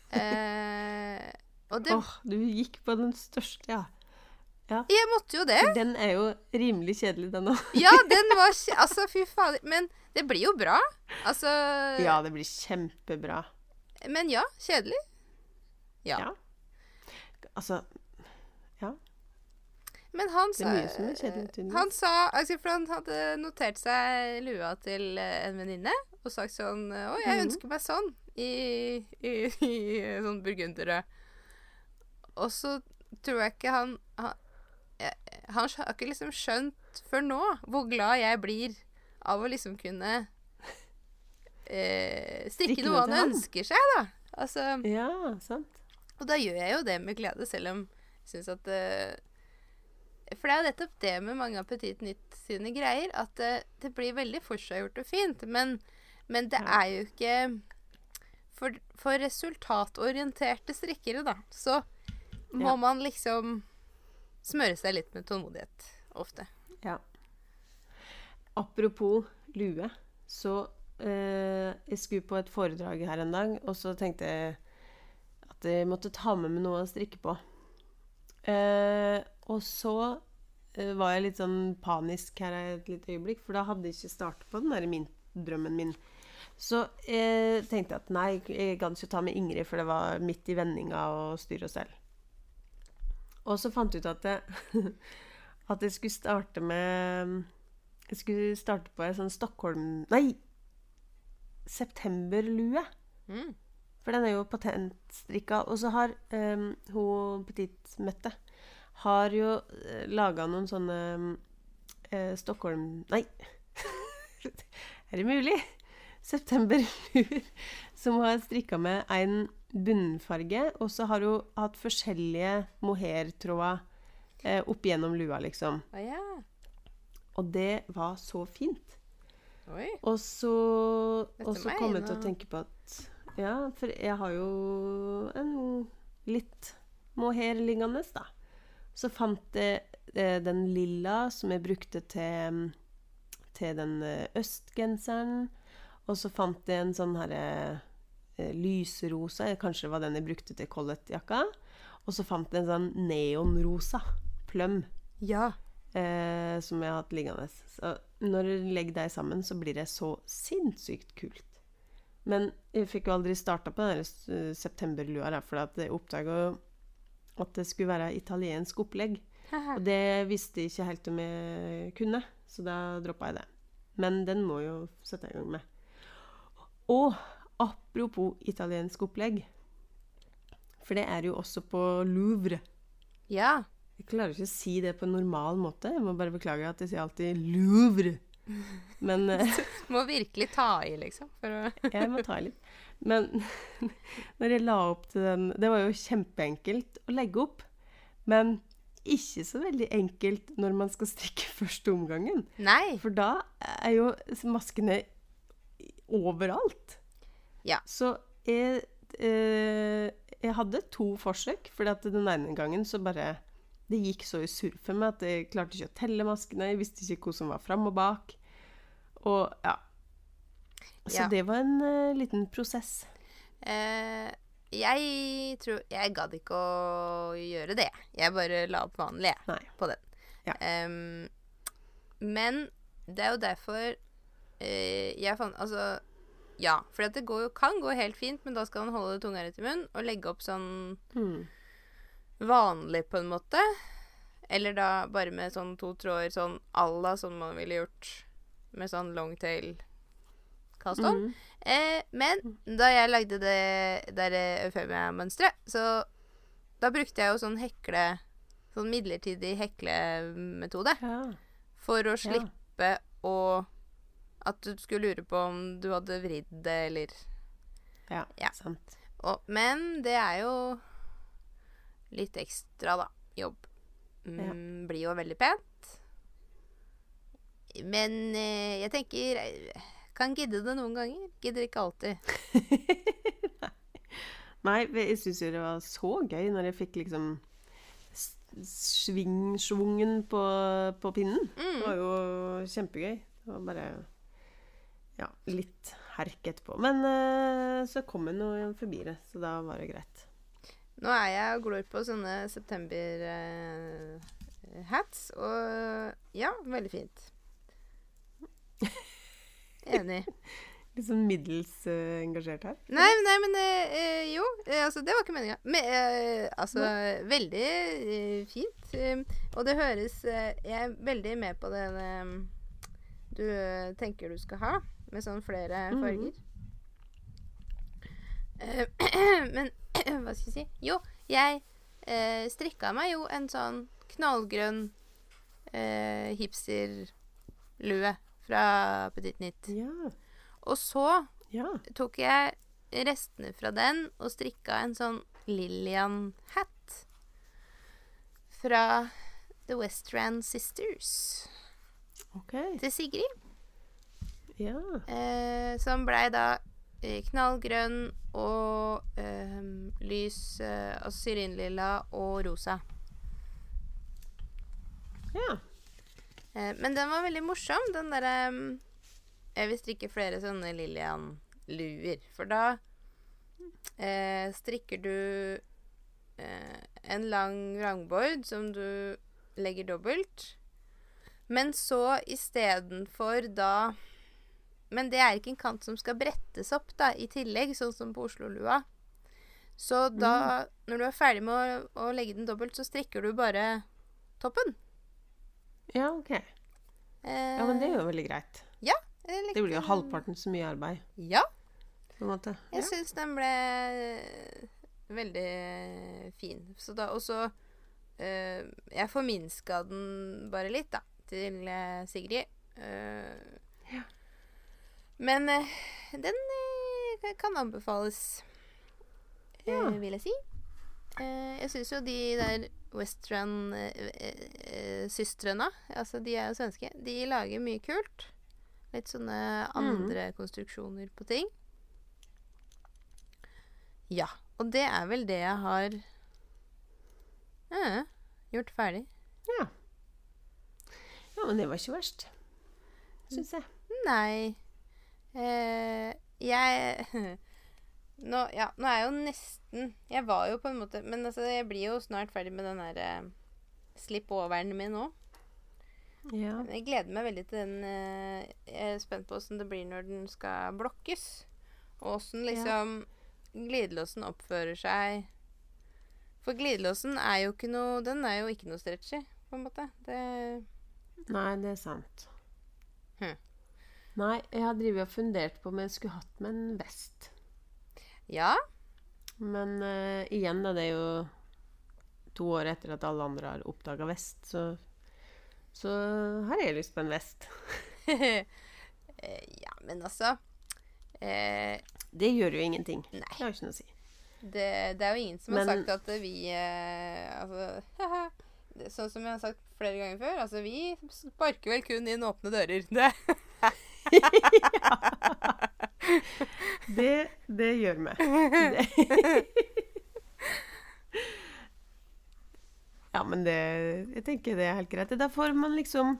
Eh, og det Åh, du gikk på den største, ja. Jeg måtte jo det. Den er jo rimelig kjedelig, den òg. Ja, den var Altså, fy fader. Men det blir jo bra. Altså Ja, det blir kjempebra. Men ja, kjedelig. Ja. Ja. Altså Men han sa. Han sa altså, For han hadde notert seg lua til eh, en venninne og sagt sånn Å, jeg Mhm. ønsker meg sånn i, i, i sånn burgunderrød. Og så tror jeg ikke han Han, han har ikke liksom skjønt før nå hvor glad jeg blir av å liksom kunne eh, strikke noe han. ønsker seg, da. Altså Ja, sant. og da gjør jeg jo det med glede, selv om jeg syns at eh, For det er jo nettopp det med mange av Petit Nytt sine greier, at det, det blir veldig forseggjort og fint. Men, men det er jo ikke for, for resultatorienterte strikkere, da, så må Ja. man liksom smøre seg litt med tålmodighet ofte. Ja. Apropos lue, så eh, Jeg skulle på et foredrag her en dag, og så tenkte jeg at jeg måtte ta med meg noe å strikke på. Eh, og så eh, var jeg litt sånn panisk her et lite øyeblikk, for da hadde jeg ikke startet på den der min, drømmen min. Så jeg tenkte at nei, jeg gadd ikke ta med Ingrid, for det var midt i vendinga og styr og stell. Og så fant jeg ut at jeg, at jeg skulle starte med Jeg skulle starte på ei sånn Stockholm Nei! Septemberlue. Mm. For den er jo patentstrikka. Og så har um, hun Petit Mette har jo uh, laga noen sånne eh, Stockholm Nei! er det mulig? Septemberluer som har strikka med en bunnfarge. Og så har hun hatt forskjellige mohairtråder eh, opp gjennom lua, liksom. Oh, yeah. Og det var så fint. Oi. Og så, så kom jeg til å tenke på at Ja, for jeg har jo en litt mohair liggende, da. Så fant jeg eh, den lilla som jeg brukte til, til den eh, østgenseren. Og så fant jeg en sånn herre eh, lyserosa, eh, kanskje det var den jeg brukte til kollettjakka. Og så fant jeg en sånn neonrosa pløm Ja. eh, som jeg har hatt liggende. Så når du legger deg sammen, så blir det så sinnssykt kult. Men jeg fikk jo aldri starta på den septemberlua, for jeg oppdaga at det skulle være italiensk opplegg. Og det visste jeg ikke helt om jeg kunne, så da droppa jeg det. Men den må jo sette i gang med. Og apropos italiensk opplegg, for det er jo også på Louvre. ja. Jeg klarer ikke å si det på en normal måte. Jeg må bare beklage at jeg sier alltid Louvre. Men Du Må virkelig ta i, liksom. Jeg må ta i litt. Men når jeg la opp til den Det var jo kjempeenkelt å legge opp. Men ikke så veldig enkelt når man skal strikke første omgangen. Nei. For da er jo maskene overalt. Ja. Så jeg, eh, jeg hadde to forsøk, for den ene gangen så bare Det gikk så i surr for meg at jeg klarte ikke å telle maskene. Jeg visste ikke hva som var fram og bak. Og ja. Så Ja. det var en uh, liten prosess. Uh, jeg tror Jeg gadd ikke å gjøre det. Jeg bare la opp vanlig, jeg, Nei. på den. Ja. Um, men det er jo derfor uh, jeg fant Altså, ja. For det går kan gå helt fint, men da skal man holde tunga rett i munnen og legge opp sånn Hmm. vanlig, på en måte. Eller da bare med sånn to tråder sånn à la sånn man ville gjort med sånn longtail cast on. Mhm. Eh, men da jeg lagde det der Eufemia-mønsteret, så da brukte jeg jo sånn hekle Sånn midlertidig heklemetode Ja. for å slippe å At du skulle lure på om du hadde vridd det, eller ja. Ja. Sant. og, Men det er jo litt ekstra, da. Jobb. Mm, Blir jo veldig pent. Men eh, jeg tenker eh, Kan gidde det noen ganger. Gidder ikke alltid. Nei, jeg syns jo det var så gøy når jeg fikk liksom svingsvungen på, på pinnen. Det Mm. var jo kjempegøy. Det var bare ja, litt herk etterpå. Men uh, så kom hun jo forbi det, så da var det greit. Nå er jeg og glor på sånne september-hats, og ja, veldig fint. Enig. Litt sånn middels uh, engasjert her. Nei, nei men eh, jo, Uh, altså det var ikke meninga. Men altså veldig eh, fint. Eh, og det høres Jeg er veldig med på det eh, du tenker du skal ha, med sånn flere Mhm. farger. Eh, men hva skal jeg si? Jo, jeg uh, strikka meg jo en sånn knallgrønn hipsterlue fra Petit Nytt. Ja. Og så Ja. tok jeg restene fra den og strikka en sånn Lillian-hat fra The Westrand Sisters okay. til Sigrid. Ja. Eh, som blei da eh, knallgrønn og eh, lys eh, Altså syrinlilla og rosa. Ja. Eh, men den var veldig morsom, den derre mm, Jeg vil strikke flere sånne Lillian-luer. For da eh, strikker du eh, en lang vrangbord som du legger dobbelt. Men så istedenfor da Men det er ikke en kant som skal brettes opp da, i tillegg, sånn som på Oslo-lua. Så da, når du er ferdig med å, å legge den dobbelt, så strikker du bare toppen. Ja, OK. Ja, men det er jo veldig greit. Ja Det likte blir jo halvparten så mye arbeid, Ja. på en måte. Jeg Ja. syns den ble veldig fin. Så da også eh, Jeg forminska den bare litt, da, til eh, Sigrid. Uh, Ja. Men eh, den eh, kan anbefales, eh, Ja. vil jeg si. Eh, jeg syns jo de der Western-søstrene, altså de er jo svenske, de lager mye kult. Litt sånne andre konstruksjoner på ting. Ja. Og det er vel det jeg har eh, gjort ferdig. Ja. ja, men det var ikke verst, syns jeg. Nei eh, Jeg nå, ja, nå er jeg jo nesten Jeg var jo på en måte Men altså, jeg blir jo snart ferdig med den derre eh, slipp-overen min nå. Ja. Jeg gleder meg veldig til den eh, Jeg er spent på åssen det blir når den skal blokkes. Og åssen liksom glidelåsen oppfører seg. For glidelåsen er jo ikke noe Den er jo ikke noe stretchy, på en måte. Det Nei, det er sant. Hm. Nei, jeg har drevet og fundert på om jeg skulle hatt med en vest. Ja. Men uh, igjen, da, det er jo to år etter at alle andre har oppdaga vest, så, så har jeg lyst på en vest. Eh, ja, men altså eh, Det gjør jo ingenting. Nei. Det har ikke noe å si. det, det er jo ingen som har sagt at vi eh, Altså Sånn som jeg har sagt flere ganger før, altså vi sparker vel kun inn åpne dører. Det, Det, det gjør vi. Ja, men det Jeg tenker det er helt greit. Da får man liksom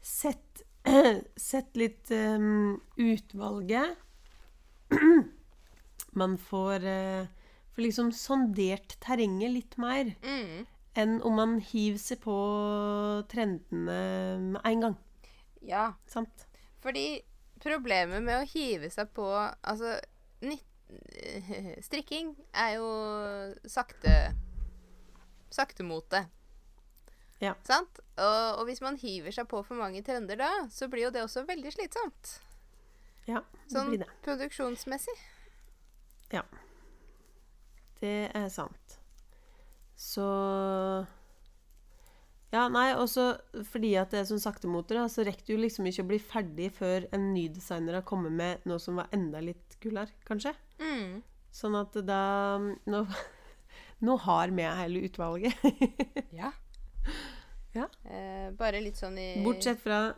sett, sett litt um, utvalget. Man får, uh, får liksom sondert terrenget litt mer mm. enn om man hiver seg på trendene med en gang. Ja. Sant? Fordi problemet med å hive seg på Altså, nytt, strikking er jo sakte Saktemote. Ja. Sant? Og, og hvis man hiver seg på for mange trender da, så blir jo det også veldig slitsomt. Ja, det Sånn blir det. produksjonsmessig. Ja. Det er sant. Så Ja, nei, også fordi at det er sånn saktemoter, da, så rekker du liksom ikke å bli ferdig før en ny designer har kommet med noe som var enda litt kulere, kanskje. Mm. Sånn at da Nå, nå har vi hele utvalget. Ja. Ja. Eh, bare litt sånn i Bortsett fra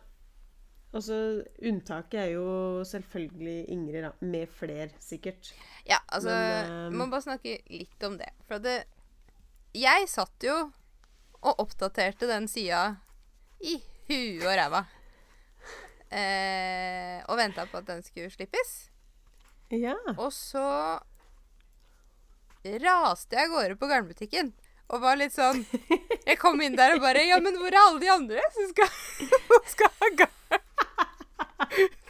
Altså, unntaket er jo selvfølgelig Ingrid, da. Med fler, sikkert. Ja, altså Men, eh, Må bare snakke litt om det. For det Jeg satt jo og oppdaterte den sida i huet og ræva. Eh, og venta på at den skulle slippes. Ja. Og så raste jeg av gårde på garnbutikken. Og var litt sånn Jeg kom inn der og bare Ja, men hvor er alle de andre som skal, skal ha garn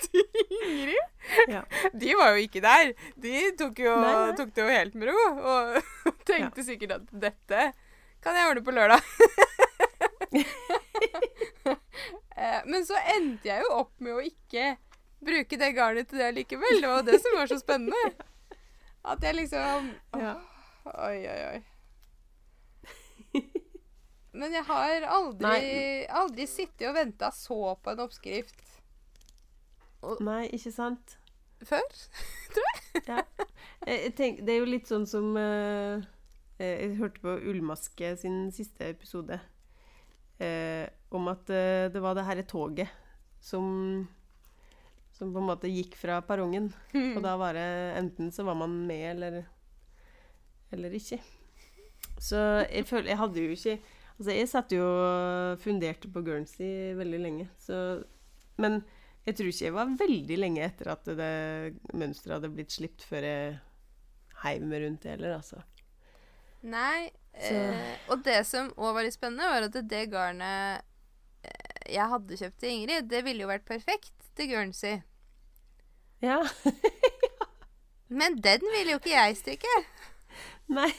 til Ingrid? ja. De var jo ikke der. De tok, jo, Nei, nei. tok det jo helt med ro. Og tenkte sikkert at dette kan jeg ordne på lørdag. Eh, Men så endte jeg jo opp med å ikke bruke det garnet til det likevel. Det var det som var så spennende. At jeg liksom ja. Oi, oi, oi. Men jeg har aldri, Nei. aldri sittet og venta så på en oppskrift Nei, ikke sant? før. tror Jeg, jeg tenk, det er jo litt sånn som eh, Jeg hørte på Ullmaske sin siste episode. eh, om at eh, det var det herre toget som Som på en måte gikk fra perrongen. Og da var det enten så var man med eller eller ikke. Så jeg føler Jeg hadde jo ikke Altså, jeg satt jo og funderte på Guernsey veldig lenge, så Men jeg tror ikke jeg var veldig lenge etter at det mønsteret hadde blitt slipt, før jeg heiv meg rundt det heller, altså. Nei. Eh, og det som òg var litt spennende, var at det garnet eh, jeg hadde kjøpt til Ingrid, det ville jo vært perfekt til Guernsey. Ja. Men den ville jo ikke jeg strikke. Nei.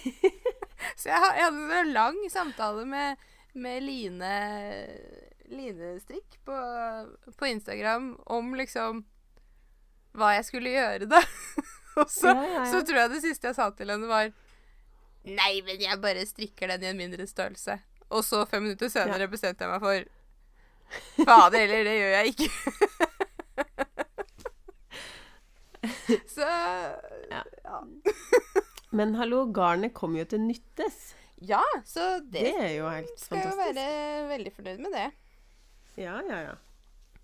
Så jeg, jeg hadde en lang samtale med, med Line Linestrikk på, på Instagram om liksom hva jeg skulle gjøre, da. Og så, Ja, ja, ja. så tror jeg det siste jeg sa til henne, var Nei, men jeg bare strikker den i en mindre størrelse. Og så fem minutter senere bestemte jeg meg for Fader heller, det gjør jeg ikke. så Ja. ja. Men hallo, garnet kom jo til nyttes. Ja, så det, Det er jo helt skal jo være veldig fornøyd med det. Ja, ja, ja.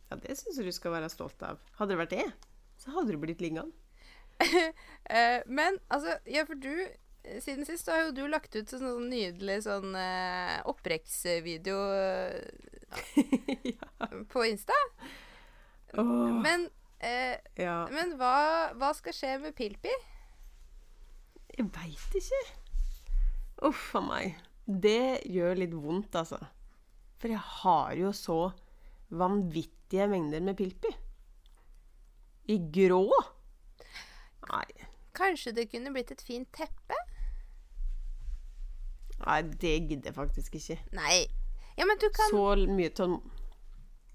Ja, Det syns jeg du skal være stolt av. Hadde det vært det, så hadde du blitt liggende. Eh, men altså, ja, for du Siden sist så har jo du lagt ut en sånn nydelig sånn uh, opprekksvideo ja. på Insta. Oh. Men, uh, ja. men hva, hva skal skje med Pilpi? Jeg veit ikke. Uff a meg. Det gjør litt vondt, altså. For jeg har jo så vanvittige mengder med Pilpi. I grå. Nei, Kanskje det kunne blitt et fint teppe? nei det gidder jeg faktisk ikke. Nei. Ja, men du kan, Så mye tål...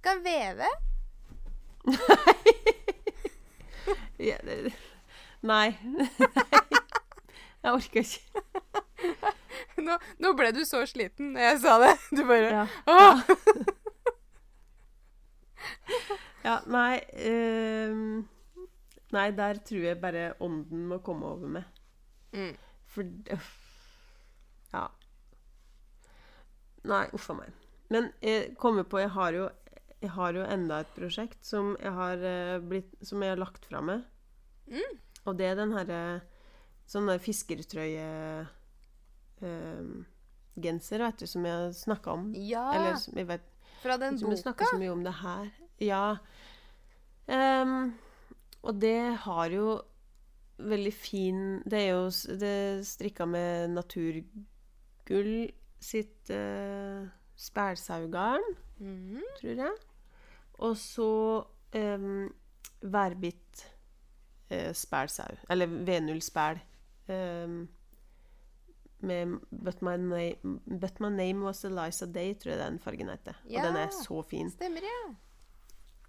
kan veve. Ja, det... Nei. Jeg orker ikke. Nå, nå ble du så sliten når jeg sa det. Du bare Ja. Åh! Ja, nei ehm, Nei, der tror jeg bare ånden må komme over meg. Mm. For uff. Ja. Nei, uff a meg. Men jeg kommer på Jeg har jo, jeg har jo enda et prosjekt som jeg har, eh, blitt, som jeg har lagt fra meg. Mm. Og det er den herre Sånn der fiskertrøye ehm, genser, vet du, som jeg snakka om. Ja, Eller som jeg vet fra den som boka? Som jeg snakker så mye om det her. Ja. Ehm, og det har jo veldig fin Det er jo det strikka med naturgull sitt uh, spælsaugarn, Mhm. tror jeg. Og så um, værbitt uh, spælsau. Eller V0 spæl. ehm, med but my, name, 'But my name was Eliza Day', tror jeg den fargen heter. Ja. Og den er så fin. Stemmer, ja.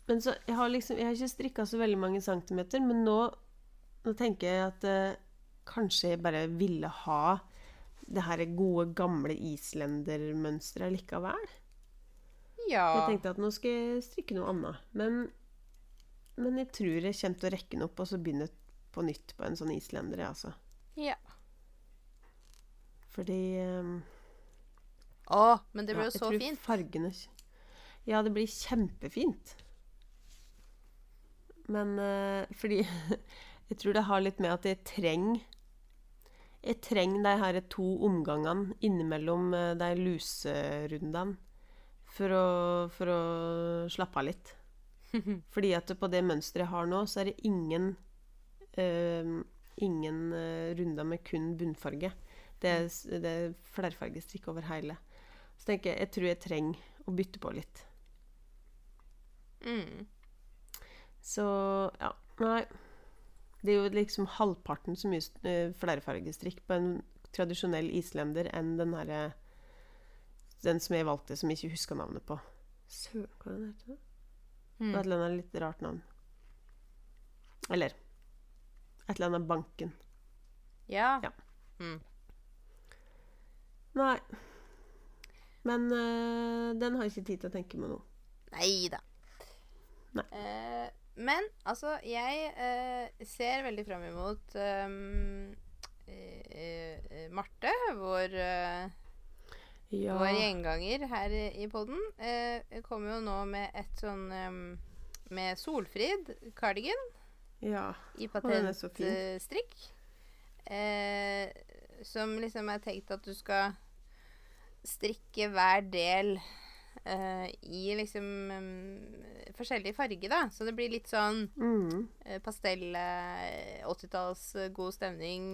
Men så, jeg har liksom Jeg har ikke strikka så veldig mange centimeter, men nå, nå tenker jeg at eh, kanskje jeg bare ville ha det her gode, gamle islendermønsteret likevel. Ja. Jeg tenkte at nå skal jeg strikke noe annet. Men, men jeg tror jeg kommer til å rekke den opp og så begynne på nytt på en sånn islender, jeg, altså. ja. Fordi um, Å, men det blir ja, så fint. jeg tror. Fargene Ja, det blir kjempefint. Men eh, fordi Jeg tror det har litt med at jeg trenger Jeg trenger de her to omgangene innimellom eh, de luserundene for å, for å slappe av litt. Fordi at på det mønsteret jeg har nå, så er det ingen uh, Ingen runder med kun bunnfarge. Det er, det er flerfargestrikk over hele. Så tenker jeg jeg tror jeg trenger å bytte på litt. Mm. Så ja, nei. Det er jo liksom halvparten så mye uh, flerfargestrikk på en tradisjonell islender enn den herre Den som jeg valgte, som jeg ikke husker navnet på. Søren, hva er den heter? Det var et Mm. eller annet litt rart navn. Eller et eller annet Banken. Ja. Ja. Mm. Nei. Men øh, den har jeg ikke tid til å tenke meg nå. Nei da. Nei. Men altså, jeg eh, ser veldig fram imot um, eh, Marte, vår, eh, Ja. vår gjenganger her i, poden podden. Eh, kommer jo nå med et sånn um, med Solfrid cardigan Ja. i patentstrikk. Eh, som liksom er tenkt at du skal strikke hver del eh, i liksom um, forskjellig farge, da. Så det blir litt sånn Mm. uh, pastell, eh, 80-talls eh, god stemning.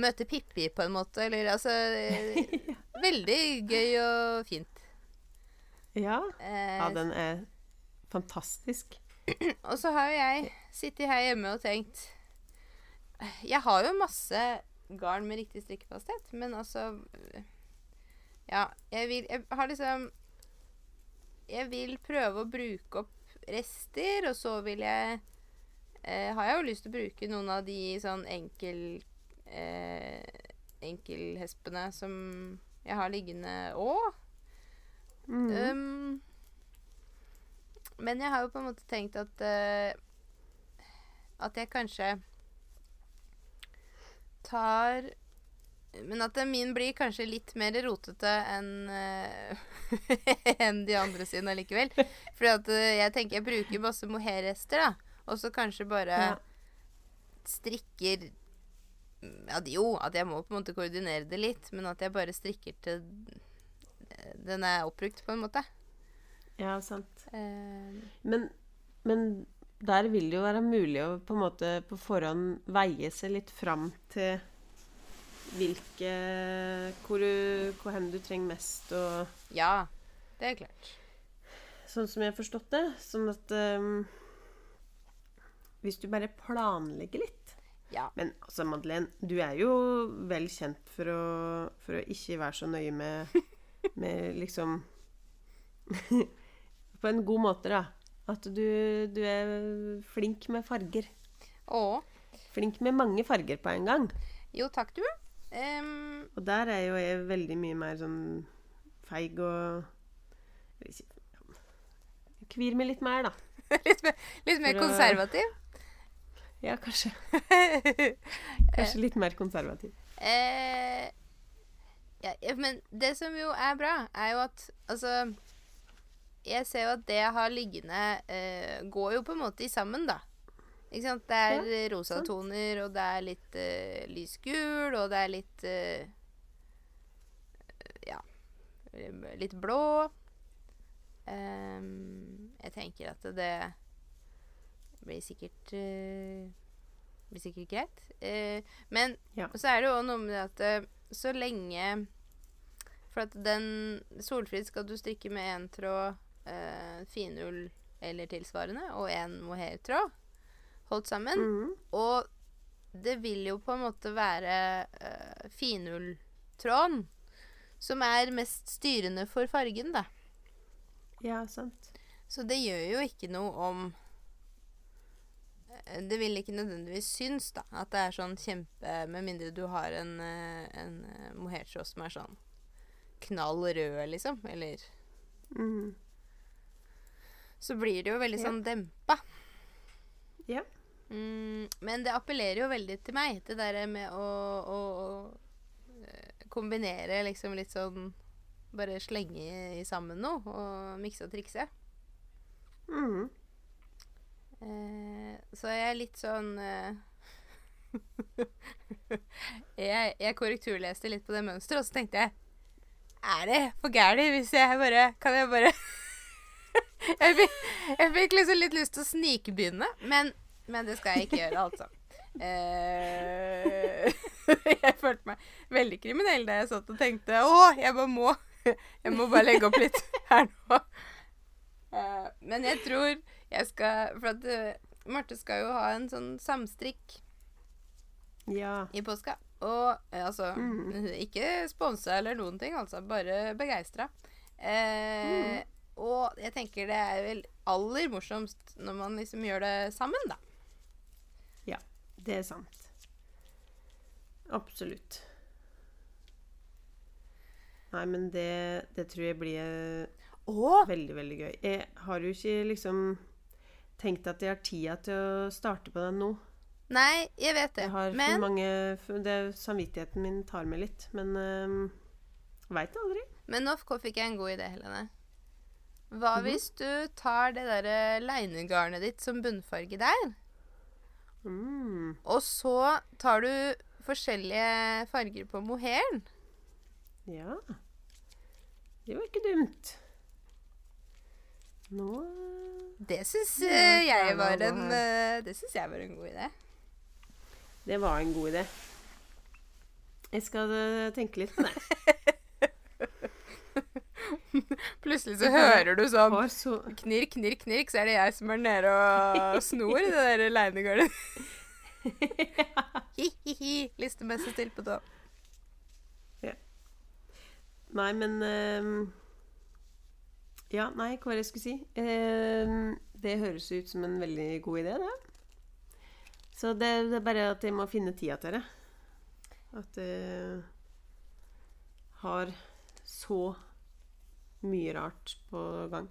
Møte Pippi, på en måte. Eller altså ja. Veldig gøy og fint. Ja. Ja, den er fantastisk. Og så har jo jeg sittet her hjemme og tenkt Jeg har jo masse garn med riktig strikkefasthet, men altså Ja, jeg vil Jeg har liksom Jeg vil prøve å bruke opp rester, og så vil jeg eh, Har jeg jo lyst til å bruke noen av de sånn enkel eh, Enkelhespene som jeg har liggende òg. Mm. Um, men jeg har jo på en måte tenkt at eh, At jeg kanskje tar Men at min blir kanskje litt mer rotete enn eh, enn de andre sine allikevel. For eh, jeg tenker jeg bruker masse mohairrester, da. Og så kanskje bare Ja. strikker at jo, at jeg må på en måte koordinere det litt, men at jeg bare strikker til den er oppbrukt, på en måte. ja, sant. Eh, Men, men der vil det jo være mulig å på en måte på forhånd veie seg litt fram til hvilke Hvor, du, hvor hen du trenger mest, og ja, det er klart. Sånn som jeg har forstått det. Sånn at um, Hvis du bare planlegger litt Ja. Men altså, Madeleine, du er jo vel kjent for å, for å ikke være så nøye med, med liksom På en god måte, da. At du, du er flink med farger. Å. Flink med mange farger på en gang. Jo, takk, du. Em, Og der er jo jeg veldig mye mer sånn feig og Kvir meg litt mer, da. litt, mer, litt mer konservativ? å-. Ja, kanskje. Kanskje litt mer konservativ. eh, ja, ja, men det som jo er bra, er jo at altså Jeg ser jo at det jeg har liggende, eh, går jo på en måte i sammen, da. Ikke sant? Det er Ja, rosa sant. toner, og det er litt eh, lysgul, og det er litt uh, Ja Litt blå. Um, jeg tenker at det blir sikkert uh, blir sikkert greit. Uh, men Ja. så er det jo noe med at så lenge For at den Solfrid skal du strikke med én tråd finull eller tilsvarende, og én mohairtråd holdt sammen. Mm. Og det vil jo på en måte være uh, finulltråden som er mest styrende for fargen, da. Ja, sant. Så det gjør jo ikke noe om eh, Det vil ikke nødvendigvis synes, da. At det er sånn kjempe Med mindre du har en, eh, en mohairtråd som er sånn knall rød, liksom. Eller mm. Så blir det jo veldig Ja. sånn dempa. Ja. Mm, men det appellerer jo veldig til meg, det derre med å, å, å eh, kombinere liksom litt sånn Bare slenge i sammen noe og mikse og trikse. Mm. Eh, så jeg er litt sånn eh, jeg, jeg korrekturleste litt på det mønsteret, og så tenkte jeg Er det for gærent hvis jeg bare Kan jeg bare jeg, fikk, jeg fikk liksom litt lyst til å snikbegynne, men, men det skal jeg ikke gjøre, altså. Eh, jeg følte meg veldig kriminell da jeg satt og tenkte Å, jeg bare må Jeg må bare legge opp litt her nå. Eh, men jeg tror jeg skal For at eh, Marte skal jo ha en sånn samstrikk Ja. i påska. Og altså mm. Ikke sponsa eller noen ting, altså. Bare begeistra. Eh, Og jeg tenker det er vel aller morsomst når man liksom gjør det sammen, da. Det er sant. Absolutt. Nei, men det, det tror jeg blir Åh! Veldig, veldig gøy. Jeg har jo ikke liksom tenkt at jeg har tida til å starte på den nå. Nei, jeg vet det. Jeg har for Men, mange for det, Samvittigheten min tar meg litt, men um, veit aldri. men nå fikk jeg en god idé, Helene. Hva Mhm. hvis du tar det derre leinegarnet ditt som bunnfarge der, Mm. og så tar du forskjellige farger på mohairen? Ja. Det var ikke dumt. Nå Det syns Ja, eh, jeg var en Det syns jeg var en god idé. Det var en god idé. Jeg skal uh, tenke litt på det. Plutselig så hører du sånn så knirk, knirk, knirk, så er det jeg som er nede og snor i det der leinegarnet. Hi-hi-hi. Listemessig still på tå. Nei, men ehm, Ja, nei, hva var det jeg skulle si? Ehm, det høres ut som en veldig god idé, det. Så det, det er bare at jeg må finne tida til det. At jeg har så mye rart på gang.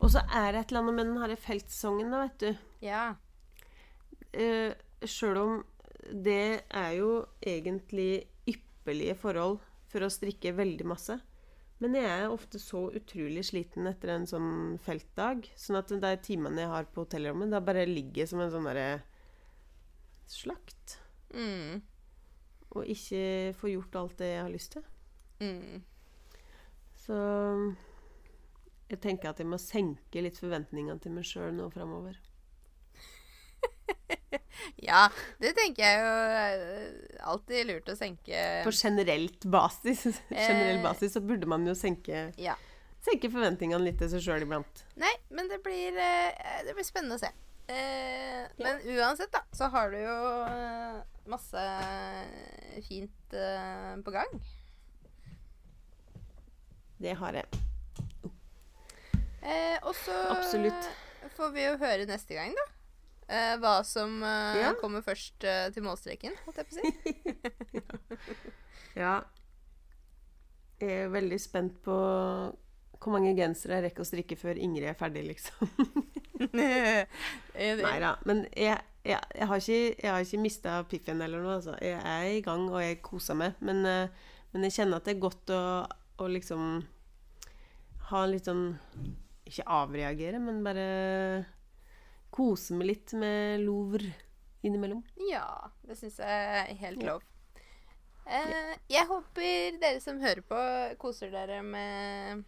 Og så er det et eller annet med den herre feltsongen, da, vet du. Ja. eh, Sjøl om det er jo egentlig ypperlige forhold for å strikke veldig masse. Men jeg er ofte så utrolig sliten etter en sånn feltdag. Sånn at de timene jeg har på hotellrommet, da bare ligger som en sånn derre slakt. Mm. Og ikke får gjort alt det jeg har lyst til. Mm. Så jeg tenker at jeg må senke litt forventningene til meg sjøl nå framover. Ja, det tenker jeg jo er alltid lurt å senke På generelt basis, generell Eh. basis så burde man jo senke, Ja. senke forventningene litt til seg sjøl iblant. Nei, men det blir, eh, det blir spennende å se. Eh, Men uansett, da, så har du jo eh, masse fint eh, på gang. Det har jeg. Eh, og så Absolutt. får vi jo høre neste gang, da. Eh, hva som eh, Ja. kommer først eh, til målstreken, holdt jeg på å si. Ja. Jeg er veldig spent på hvor mange gensere jeg rekker å strikke før Ingrid er ferdig, liksom. Nei da. Men jeg, jeg, jeg har ikke, jeg har ikke mista piffen eller noe. Altså. Jeg er i gang, og jeg koser meg. Men, eh, men jeg kjenner at det er godt å, å liksom ha litt sånn Ikke avreagere, men bare kose meg litt med Louvre innimellom. Ja, det syns jeg er helt lov. Eh, jeg håper dere som hører på, koser dere med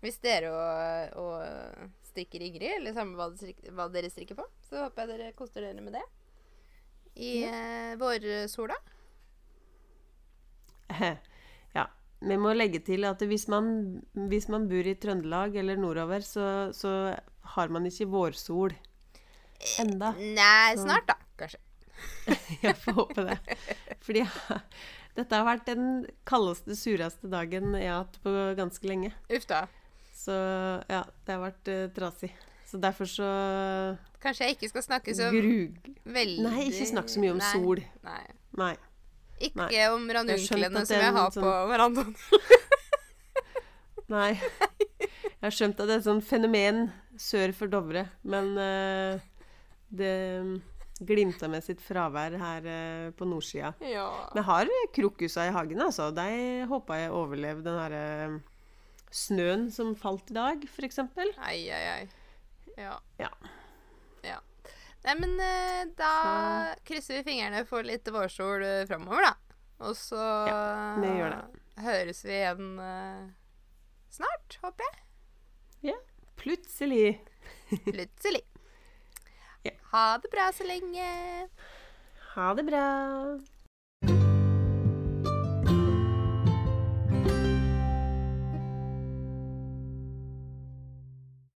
Hvis dere og, og strikker Ingrid, eller samme hva, hva dere strikker på, så håper jeg dere koser dere med det. I eh, vårsola. Ja. Vi må legge til at hvis man, hvis man bor i Trøndelag eller nordover, så, så har man ikke vårsol enda. Nei, snart, da, kanskje. Jeg får håpe det. Fordi dette har vært den kaldeste, sureste dagen jeg har hatt på ganske lenge. Uff da. Så ja, det har vært uh, trasig. Så derfor så Kanskje jeg ikke skal snakke så grug... veldig Nei, ikke snakk så mye om Nei, sol. Nei. Nei. Ikke Nei. om Jeg ranunklene som jeg har sånn- på verandaen. Nei. Jeg har skjønt at det er et sånt fenomen sør for Dovre, men uh, det glimta med sitt fravær her uh, på nordsida. Ja. Vi har krokusa i hagen, altså. De håper jeg overlever den her uh, snøen som falt i dag, f.eks. Ai, ai, ai. Ja. Ja. ja. Nei, men uh, da krysser vi fingrene for litt vårsol uh, framover, da. Og så det. høres vi igjen uh, snart, håper jeg. Ja. Plutselig. Plutselig. Ja. Ha det bra så lenge. Ha det bra.